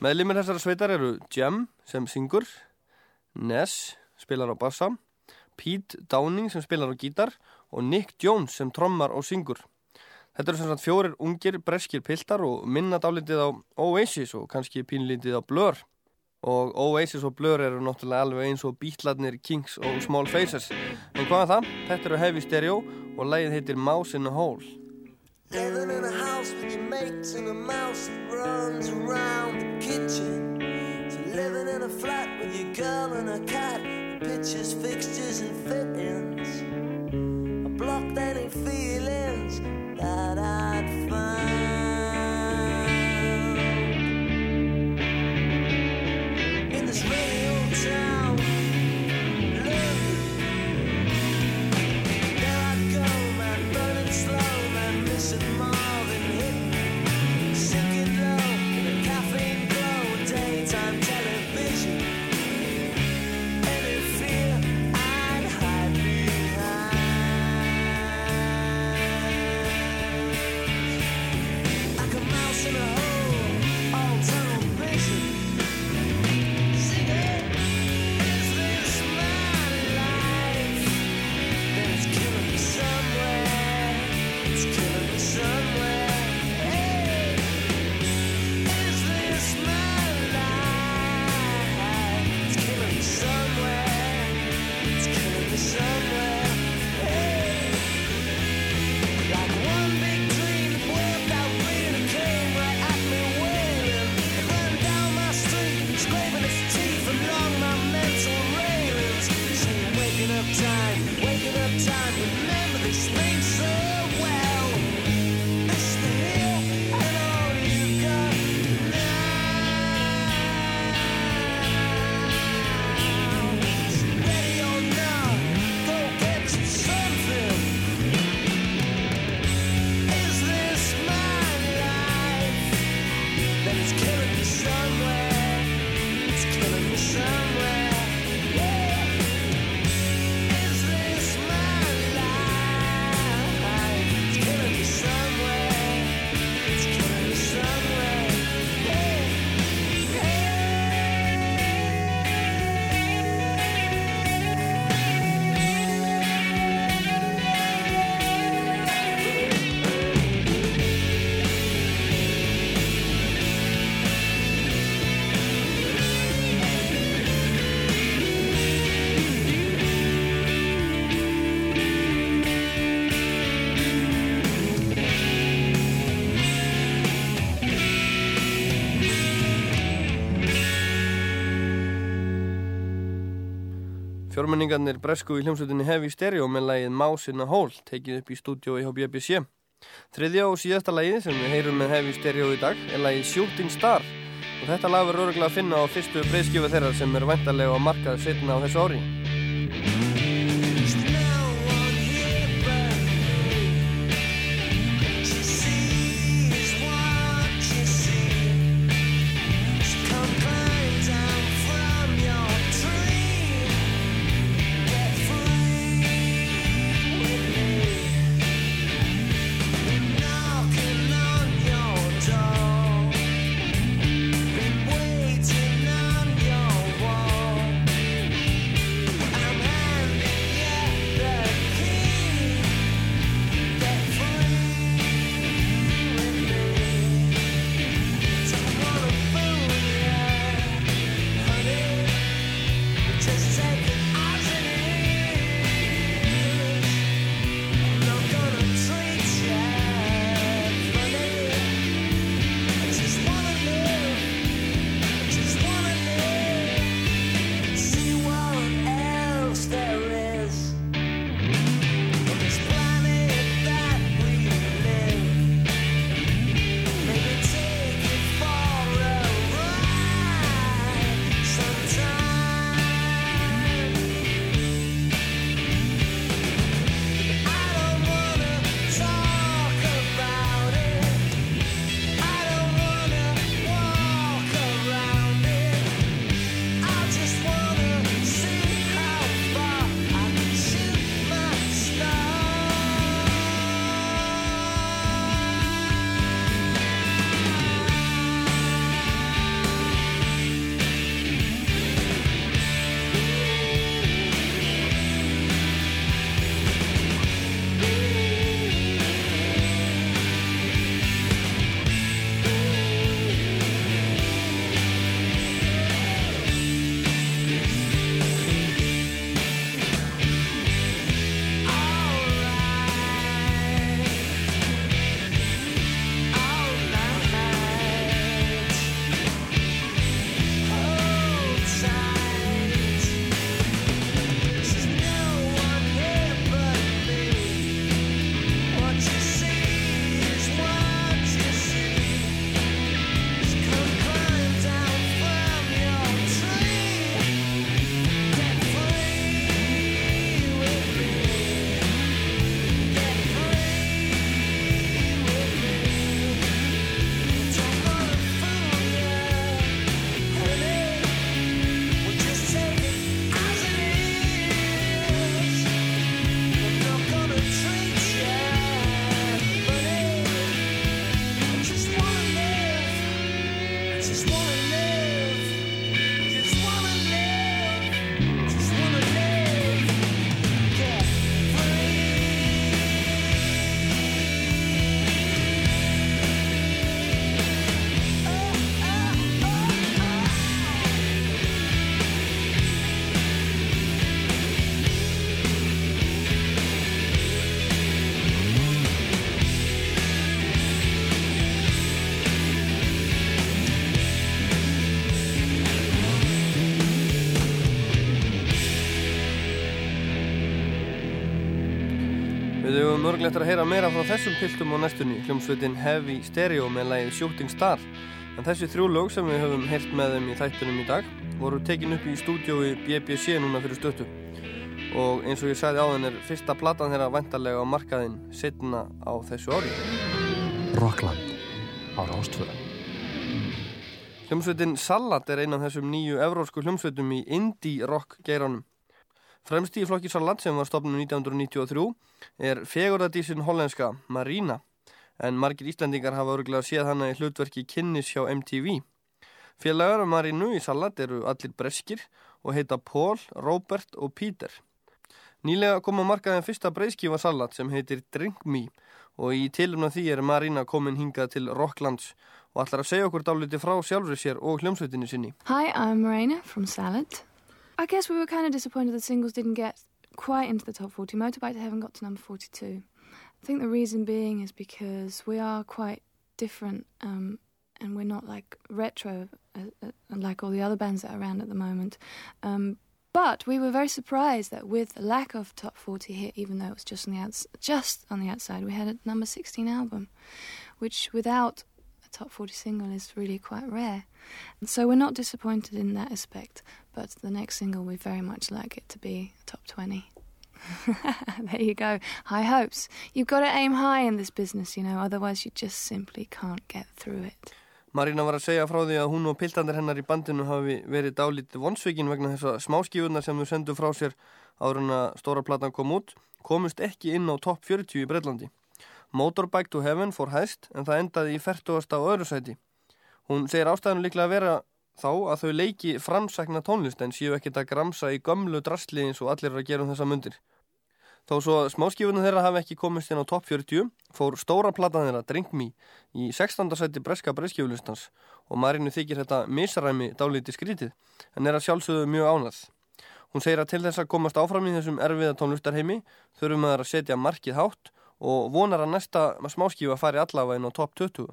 Meðlimir þessara sveitar eru Jem sem syngur, Ness spilar á bassa, Pete Downing sem spilar á gítar og Nick Jones sem trommar og syngur. Þetta eru sem sagt fjórir ungir breskir piltar og minna dálítið á Oasis og kannski pínlítið á Blur. Og Oasis og Blur eru náttúrulega alveg eins og Beatlarnir, Kings og Small Faces. En hvað er það? Þetta eru Heavy Stereo og lagið heitir Mouse in a Hole. Living in a house with your mates and a mouse that runs around the kitchen. So living in a flat with your girl and a cat, pictures, fixtures, and fittings. I blocked any feelings that I'd found. Fjórmenningarnir bresku í hljómsveitinni Heavy Stereo með lagið Mouse in a Hole tekið upp í stúdiói hjá BBC. Þriðja og síðasta lagið sem við heyrum með Heavy Stereo í dag er lagið Shooting Star og þetta lag verður örgulega að finna á fyrstu breyðskjöfu þeirra sem er væntarlega á markað setna á þessu ári. Mörgulegt að heyra meira frá þessum piltum á næstunni, hljómsveitin Heavy Stereo með lagið Shooting Star. En þessi þrjú lög sem við höfum heyrt með þeim í þættunum í dag voru tekin upp í stúdiói BBC núna fyrir stöttu. Og eins og ég sagði áðan er fyrsta platan þeirra vantarlega á markaðinn setna á þessu ári. Rockland á Rástföra. Hljómsveitin Salat er einn af þessum nýju evrósku hljómsveitum í indie rock geiranum. Fremst í flokki Salat sem var stopnum 1993 er fegurðadísin hollenska Marina en margir Íslandingar hafa örgulega séð hana í hlutverki kynnis hjá MTV. Félagar Marinu í Salat eru allir breskir og heita Paul, Robert og Peter. Nýlega kom að markaðin fyrsta breyðskífa Salat sem heitir Drink Me og í tilumna því er Marina komin hingað til Rocklands og ætlar að segja okkur dálítið frá sjálfur sér og hljómsveitinni sinni. Hi, I'm Marina from Salad. I guess we were kind of disappointed that singles didn't get quite into the top 40. Motorbike to Heaven got to number 42. I think the reason being is because we are quite different um, and we're not like retro uh, uh, like all the other bands that are around at the moment. Um, But we were very surprised that with the lack of top 40 hit, even though it was just on the outs- just on the outside, we had a number 16 album, which without a top 40 single is really quite rare. And so we're not disappointed in that aspect, but the next single we very much like it to be top 20. [laughs] there you go. High hopes. You've got to aim high in this business, you know, otherwise you just simply can't get through it. Marina var að segja frá því að hún og piltandir hennar í bandinu hafi verið dálítið vonsvikin vegna þess að smáskífunar sem þau sendu frá sér áður en að stóra platan kom út komust ekki inn á topp 40 í Breitlandi. Motorbike to Heaven fór hæst en það endaði í 40. á öðru sæti. Hún segir ástæðinu líklega að vera þá að þau leiki framsækna tónlist en séu ekkert að gramsa í gömlu drastli eins og allir eru að gera um þessa mundir. Þó svo smáskifunum þeirra hafi ekki komist inn á topp 40 fór stóra platan þeirra Drink Me í 16. seti breska breyskifulistans og Marinu þykir þetta misræmi dálítið skrítið en er að sjálfsögðu mjög ánað. Hún segir að til þess að komast áfram í þessum erfiða tónlistarheimi þurfum að setja markið hátt og vonar að næsta smáskifa fari allavega inn á topp 20.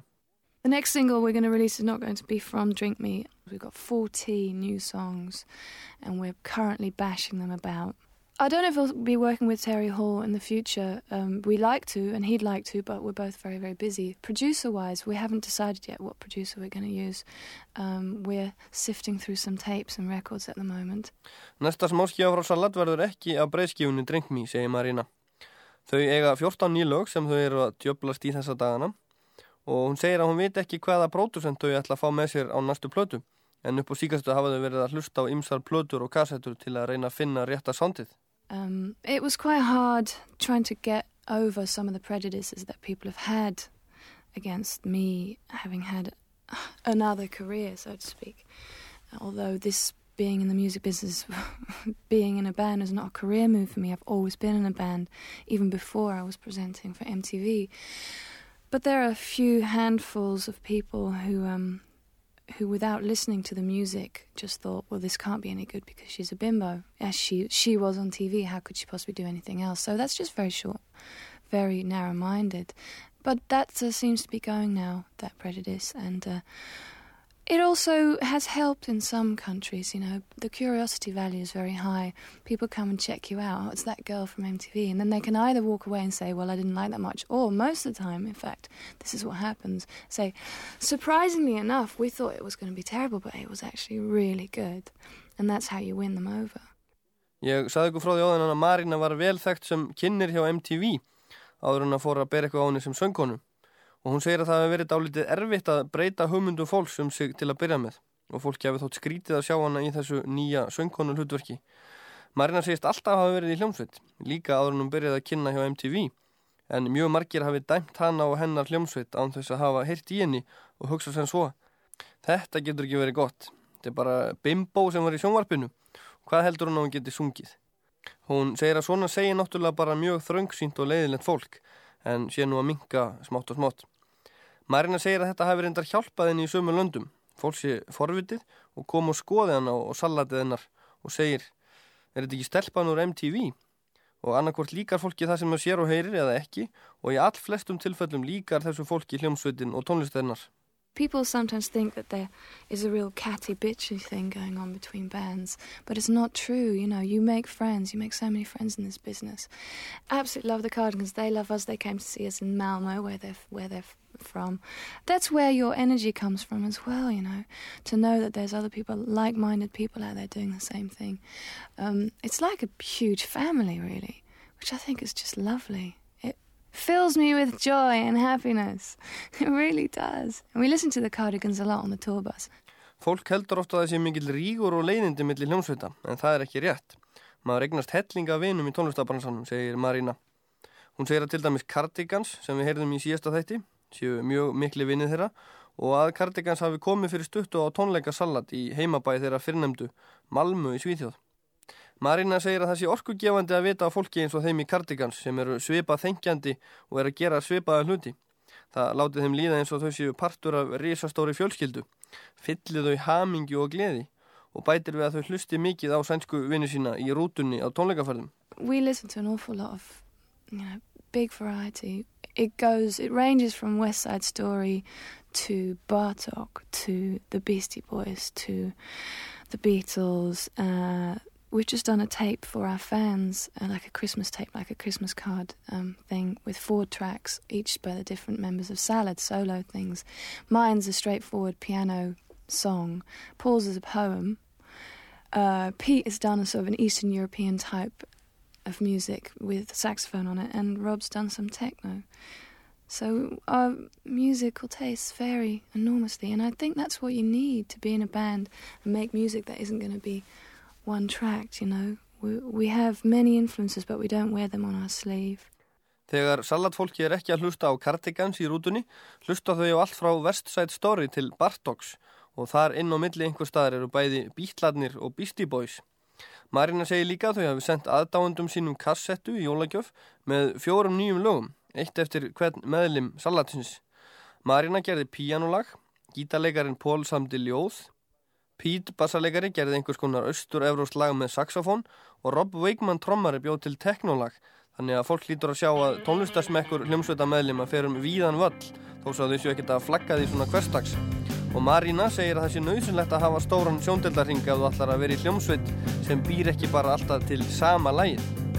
The next single we're going to release is not going to be from Drink Me. We've got 14 new songs and we're currently bashing them about. I don't know if we'll be working with Terry Hall in the future. Um, we like to, and he'd like to, but we're both very, very busy. Producer wise, we haven't decided yet what producer we're going to use. Um, we're sifting through some tapes and records at the moment. Næsta smáskifa frá Salat verður ekki af breyðskifunni Drink Me, segir Marina. Þau eiga 14 nýlög sem þau eru að djöblast í þessa dagana og hún segir að hún veit ekki hvaða pródusent þau ætla að fá með sér á næstu plötu en upp á síkastu hafa þau verið að hlusta á ymsar plötur og kassettur til að reyna að finna rétta sándið. Um, it was quite hard trying to get over some of the prejudices that people have had against me having had another career, so to speak. Although this being in the music business, [laughs] being in a band is not a career move for me. I've always been in a band, even before I was presenting for MTV. But there are a few handfuls of people who, um, who, without listening to the music, just thought, "Well, this can't be any good because she's a bimbo." As she she was on TV, how could she possibly do anything else? So that's just very short, very narrow-minded. But that uh, seems to be going now. That prejudice and. Uh, it also has helped in some countries, you know. The curiosity value is very high. People come and check you out. Oh, it's that girl from MTV. And then they can either walk away and say, well, I didn't like that much. Or most of the time, in fact, this is what happens. Say, surprisingly enough, we thought it was going to be terrible, but it was actually really good. And that's how you win them over. Ég saði ykkur frá því áðan að Marina var vel þekkt sem kynir hjá MTV áður en að fóra að bera eitthvað á henni sem söngkonu. Og hún segir að það hefur verið dálítið erfitt að breyta hugmyndu fólks um sig til að byrja með og fólki hefur þótt skrítið að sjá hana í þessu nýja söngkonu hlutverki. Marina segist alltaf hafa verið í hljómsveit, líka áður hún byrjaði að kynna hjá MTV, en mjög margir hafi dæmt hana og hennar hljómsveit án þess að hafa heyrt í henni og hugsa sem svo. Þetta getur ekki verið gott. Þetta er bara bimbo sem var í sjónvarpinu. Hvað heldur hún að hún geti sungið? Hún segir að svona segir náttúrulega bara mjög þröngsýnt og leiðilegt fólk, en sé nú að minka smátt og smátt. Marina segir að þetta hafi reyndar hjálpað henni í sömu löndum. Fólk sé forvitið og kom og skoði hann á salatið hennar og segir, er þetta ekki stelpan úr MTV? Og annarkvort líkar fólki það sem það sér og heyrir eða ekki og í all flestum tilfellum líkar þessu fólki hljómsveitin og tónlistennar. People sometimes think that there is a real catty bitchy thing going on between bands, but it's not true. You know, you make friends, you make so many friends in this business. Absolutely love the Cardigans. They love us. They came to see us in Malmo, where they're where they're from. That's where your energy comes from as well. You know, to know that there's other people, like-minded people out there doing the same thing. Um, it's like a huge family, really, which I think is just lovely fills me with joy and happiness. [laughs] It really does. And we listen to the Cardigans a lot on the tour bus. Fólk heldur ofta að það sé mikil rígur og leiðindi millir hljómsveita, en það er ekki rétt. Maður eignast hellinga vinum í tónlistabransanum, segir Marina. Hún segir að til dæmis Cardigans, sem við heyrðum í síðasta þætti, séu mjög mikli vinnið þeirra og að Cardigans hafi komið fyrir stuttu á tónleikasallat í heimabæði þeirra fyrrnemdu Malmö í Svíþjóð. Marina segir að það sé orkugefandi að vita á fólki eins og þeim í Cardigans sem eru svipað þengjandi og er að gera svipaða hluti. Það látið þeim líða eins og þau séu partur af risastóri fjölskyldu, fyllið þau hamingju og gleði og bætir við að þau hlusti mikið á sænsku vinnu sína í rútunni á tónleikaferðum. We listen to an awful lot of, you know, big variety. It goes, it ranges from West Side Story to Bartok to the Beastie Boys to the Beatles, uh, we've just done a tape for our fans, uh, like a Christmas tape, like a Christmas card um, thing, with four tracks, each by the different members of Salad, solo things. Mine's a straightforward piano song. Paul's is a poem. Uh, Pete has done a sort of an Eastern European type of music with saxophone on it, and Rob's done some techno. So our musical tastes vary enormously, and I think that's what you need to be in a band and make music that isn't going to be one tracked. You know, we, we have many influences, but we don't wear them on our sleeve. Þegar salatfólki er ekki að hlusta á Cardigans í rútunni, hlusta þau á allt frá West Side Story til Bartox og þar inn á milli einhver staðar eru bæði Beatladnir og Beastie Boys. Marina segir líka að þau hafi sendt aðdáendum sínum kassettu í jólagjöf með fjórum nýjum lögum, eitt eftir hvern meðlim salatins. Marina gerði píjánulag, gítarleikarin Pól samdi ljóð, Pete bassarleikari gerði einhvers konar austur-evróst lag með saxofón og Rob Wakeman trommari bjóð til teknólag þannig að fólk lítur að sjá að tónlistasmekkur hljómsveita meðlum að ferum víðan völl þó svo að þau séu ekkert að flagga því svona hverstags og Marina segir að það sé nöðsynlegt að hafa stóran sjóndeldarring ef þú ætlar að vera í hljómsveit sem býr ekki bara alltaf til sama lægið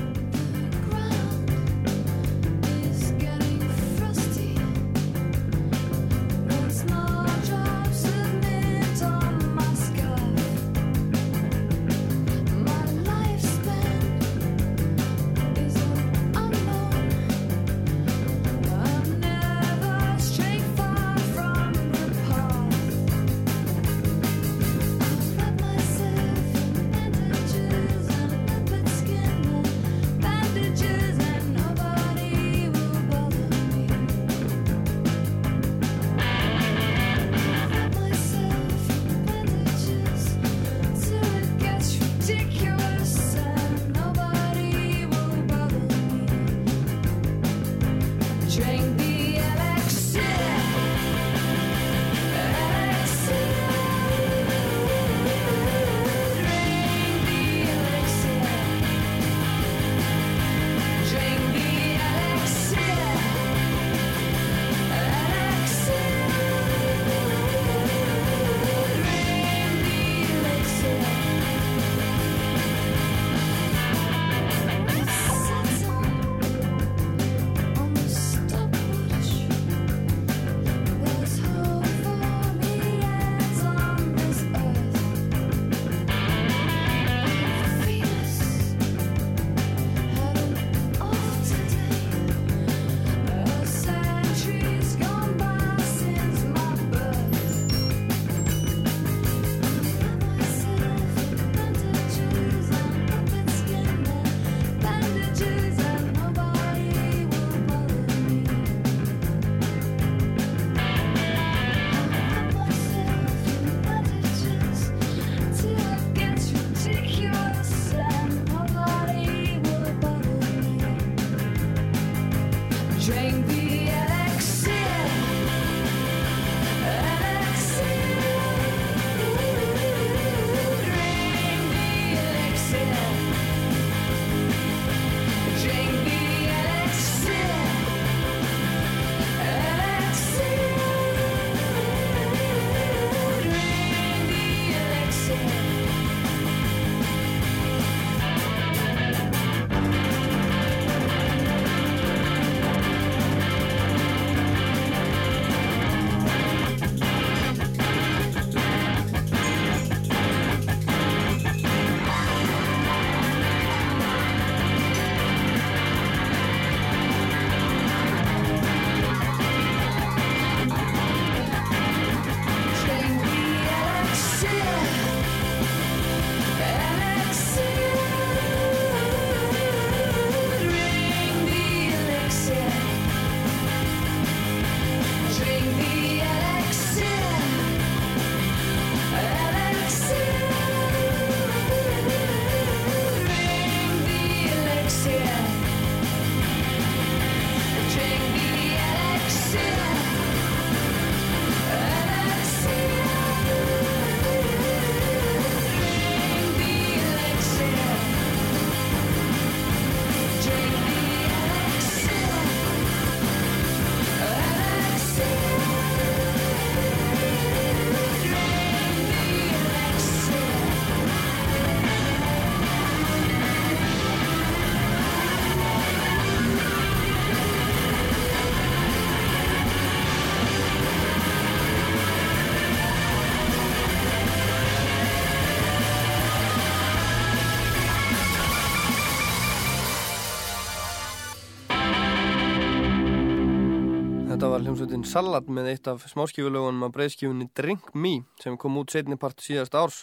var hljómsveitin Salat með eitt af smáskifulögunum af breyðskifunni Drink Me sem kom út setni part síðast árs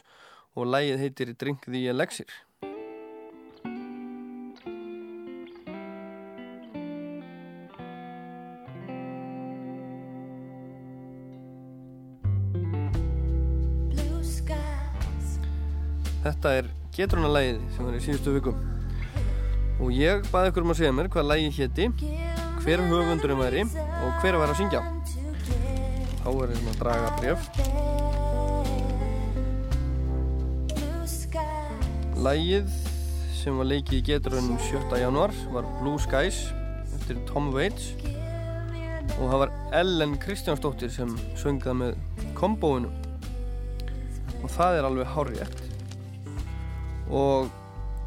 og lægið heitir Drink the Elixir. Þetta er getruna lægið sem var í síðustu vikum og ég baði ykkur um að segja mér hvað lægið hétti hver höfundurinn væri og hver var að syngja. Þá er ég að draga bref Lægið sem var leikið í geturunum 7. januar var Blue Skies eftir Tom Waits. Og það var Ellen Kristjánsdóttir sem söngða með kombóinu. Og það er alveg hárétt og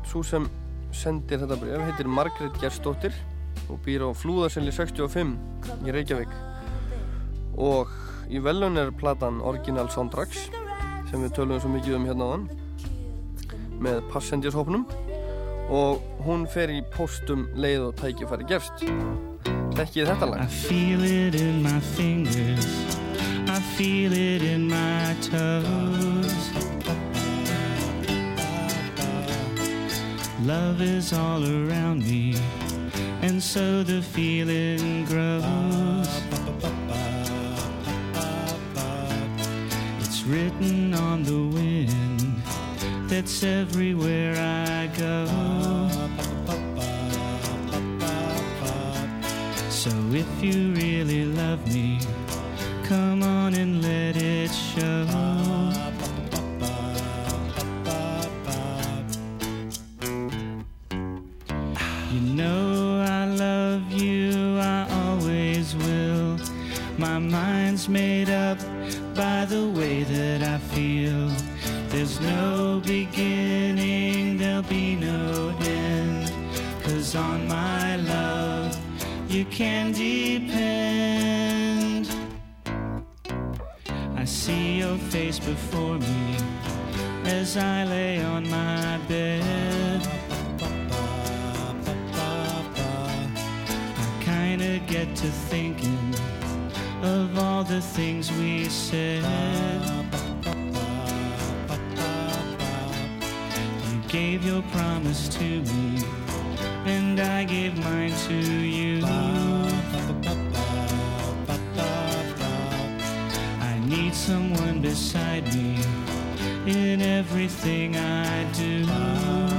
svo sem sendir þetta bref heitir Margrét Gerstóttir og býr á Flúðarselli 65 í Reykjavík. Og í velun er platan Original Soundtracks sem við tölum svo mikið um hérna á þann með Passengers-hópnum og hún fer í postum leið og tækifæri gerst Þekkið þetta lag? I feel it in my fingers. I feel it in my toes. Love is all around me And so the feeling grows It's written on the wind That's everywhere I go So if you really love me, come on and let it show. No beginning, there'll be no end. Cause on my love, you can depend. I see your face before me as I lay on my bed. I kinda get to thinking of all the things we said. Gave your promise to me, and I gave mine to you. I need someone beside me in everything I do.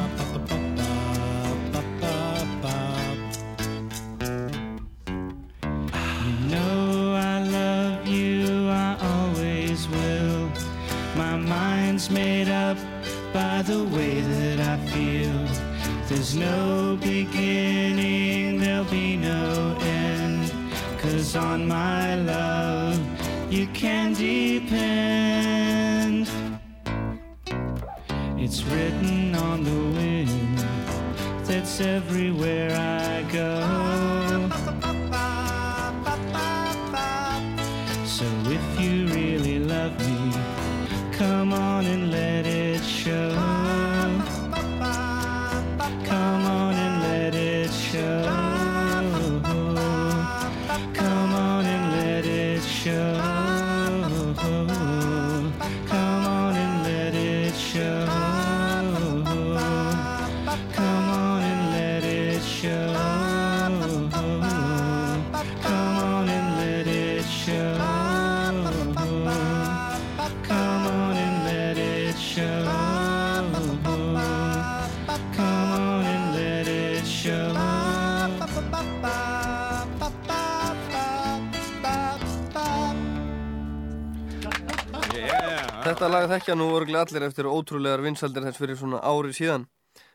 Þekkja nú örglega allir eftir ótrúlegar vinsaldir þess fyrir svona ári síðan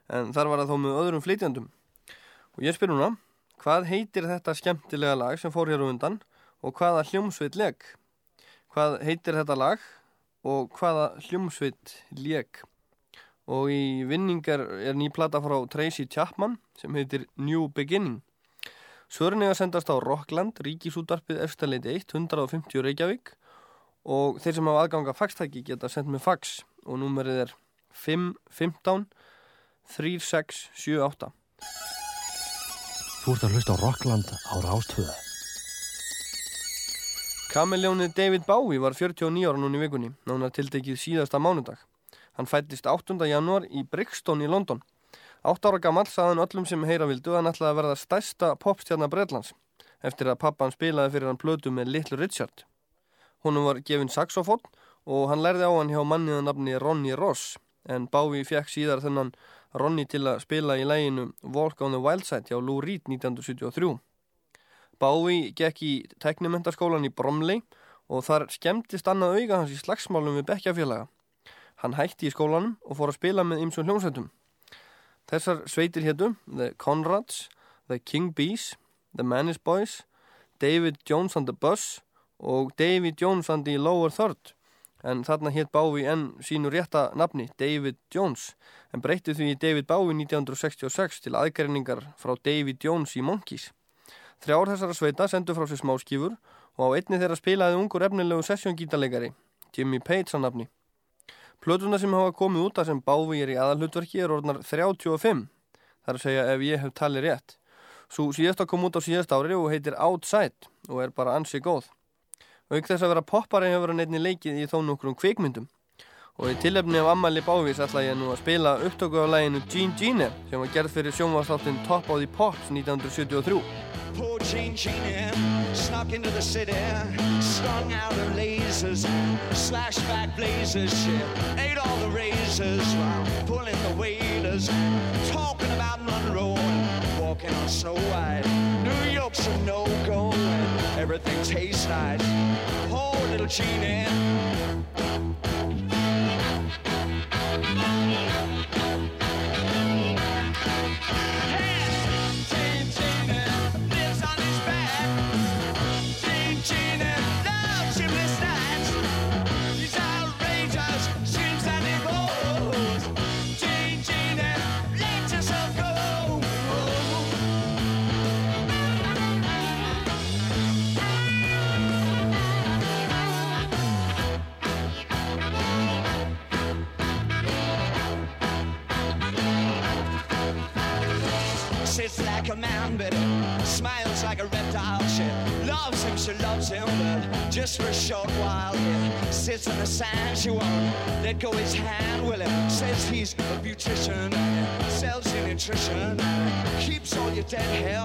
en þar var það þó með öðrum flytjandum og ég spyr núna hvað heitir þetta skemmtilega lag sem fór hér á undan og hvaða hljómsveit leg hvað heitir þetta lag og hvaða hljómsveit leg og í vinningar er ný plata frá Tracy Chapman sem heitir New Beginning. Svörin að sendast á Rockland, Ríkisútarpið Efstaleiti 1, 150 Reykjavík og þeir sem hafa aðganga faxtæki geta sendt með fax og númerið er 515 3678 Þú ert að hlusta á Rockland á Rástvöðu. Kamiljónið David Bowie var 49 ára núna í vikunni, nánar tiltekið síðasta mánudag. Hann fættist 8. janúar í Brixton í London. 8 ára gammal saðan öllum sem heyra vildu að hann ætlaði að verða stærsta popstjarnar Bredlands eftir að pappan spilaði fyrir hann plötu með Little Richard. Honum var gefin saxofón og hann lærði á hann hjá manniða nafni Ronny Ross en Bowie fekk síðar þennan Ronny til að spila í læginu Walk on the Wild Side hjá Lou Reed 1973. Bowie gekk í teknimentarskólan í Bromley og þar skemmtist annað auga hans í slagsmálum við bekkjafélaga. Hann hætti í skólanum og fór að spila með ymsum hljómsveitum. Þessar sveitir héttu The Conrads, The King Bees, The Manis Boys, David Jones and the Bus og David Jones and the Lower Third en þarna hétt Bowie enn sínu rétta nafni, David Jones en breytti því David Bowie 1966 til aðgreiningar frá David Jones í Monkeys. Þrjár þessara sveita sendu frá sér smáskífur og á einni þeirra spilaði ungur efnilegu sessjóngítalegari, Jimmy Page á nafni. Plötuna sem hafa komið út að sem Bowie er í aðalhutverki er orðnar 35, þar að segja ef ég hef talið rétt. Svo síðasta kom út á síðast ári og heitir Outside og er bara ansi góð. Auk þess að vera poppari hefur hann einni leikið í þó nokkrum kvikmyndum. Og í tilefni af Ammali Bávís ætla ég nú að spila upptöku á læginu Gene Gene sem var gerð fyrir sjónvarsþáttinn Top of the Pops 1973. Poor Jean Jean snuck into the city, strung out her lasers, slashed back blazers. She ate all the razors while pulling the waiters, talking about Monroe walking on Snow White. New York's a no-go and everything tastes nice. Poor little. Jean just for a short while. He sits on the sand, she won't let go his hand. Well, he says he's a beautician, sells you nutrition, keeps all your dead hair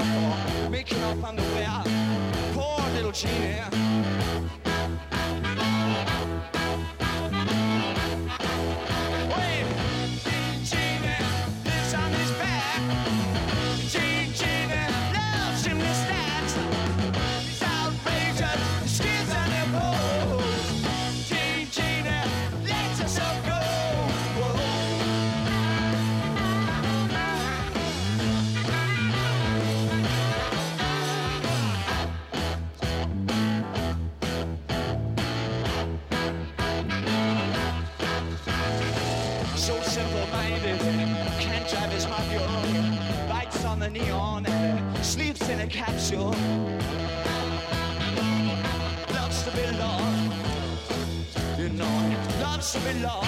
for making up underwear. Poor little Jeannie. love.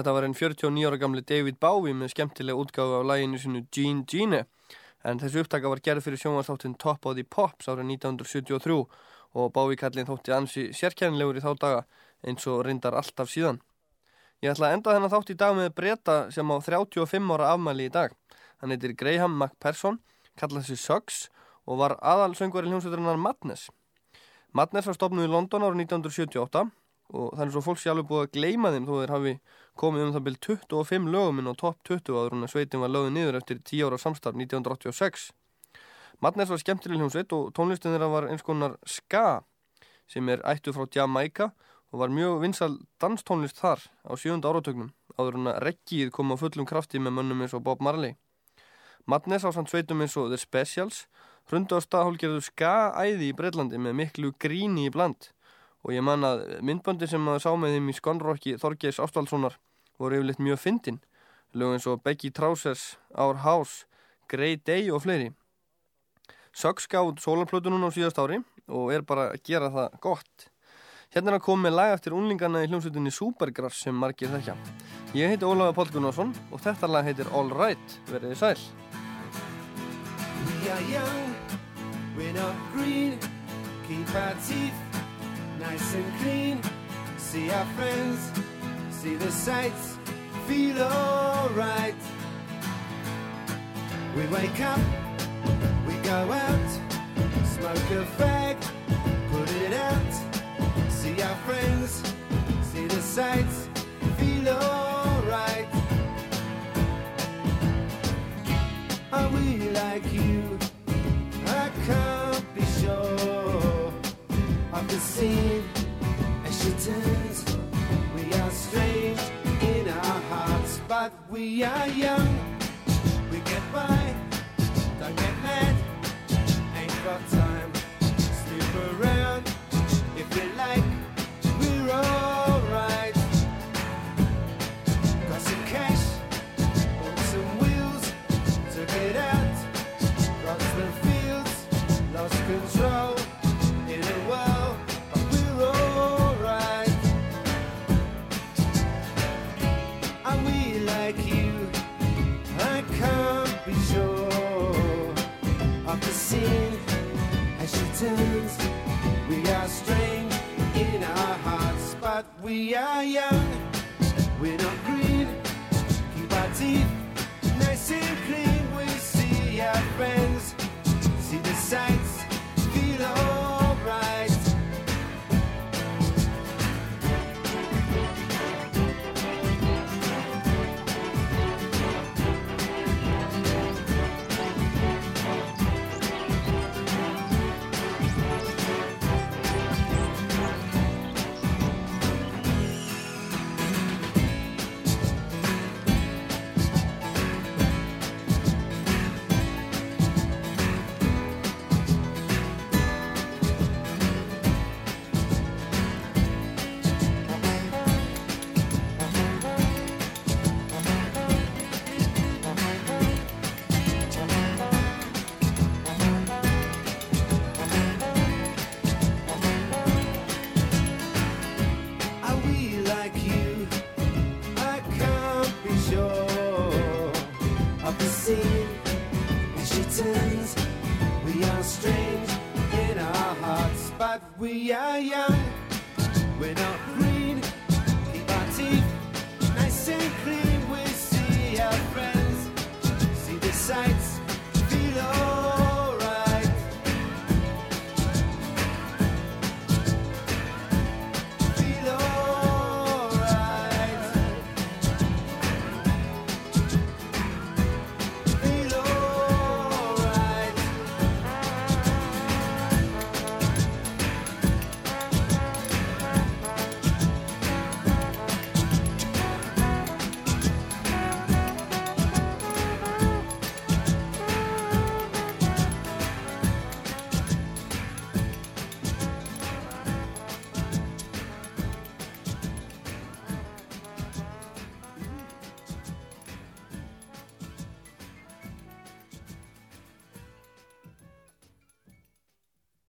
Þetta var einn 49 ára gamli David Bowie með skemmtilega útgáfu af læginu sinu Gene Gene en þessu upptaka var gerð fyrir sjónvarsþáttinn Top of the Pops árið 1973 og Bowie kallin þótti ansi sérkennilegur í þá daga eins og reyndar alltaf síðan. Ég ætla að enda þennan þátt í dag með breyta sem á 35 ára afmæli í dag. Hann heitir Graham McPherson, kallaði sig Suggs og var aðalsöngvari hljómsveiturinnar Madness. Madness var stopnuð í London árið 1978 og þannig svo fólk sé alveg búið að gleyma þeim þó þeir hafi komið um það byrj 25 löguminn á topp 20 áður en að sveitin var lögðið niður eftir 10 ára samstarf 1986. Madness var skemmtileg hljómsveit og tónlistin þeirra var eins konar ska sem er ættu frá Jamaica og var mjög vinsal danstónlist þar á sjönda áratögnum áður en að reggið kom á fullum krafti með mönnum eins og Bob Marley. Madness á samt sveitum eins og The Specials hrundu á staðhólgerðu ska-æði í Breitlandi með miklu gríni í bland og ég man að myndböndi sem maður sá með þeim í skonrokki Þorgeis Ástvaldssonar voru yfirleitt mjög fyndin lög eins og Becky Trousers, Our House, Grey Day og fleiri. Suggs gáð sólarplötu núna á síðast ári og er bara að gera það gott. Hérna er að koma með lag eftir unlingarna í hljómsveitinni Supergrass sem margir þekkja. Ég heiti Ólafur Páll Gunnarsson og þetta lag heitir All Right, verðið sæl. We are young, we're not green. Keep our teeth nice and clean. See our friends, see the sights, feel alright. We wake up, we go out, smoke a fag, put it out. See our friends, see the sights, feel alright. Are we like you? I can't be sure of the scene as she turns. We are strange in our hearts, but we are young. We get by, don't get mad, ain't got time. Sleep around if you like, we're alright. Turns. We are strange in our hearts, but we are young. We're not green. Keep our teeth nice and clean. We see our friends, see the sights, feel alright.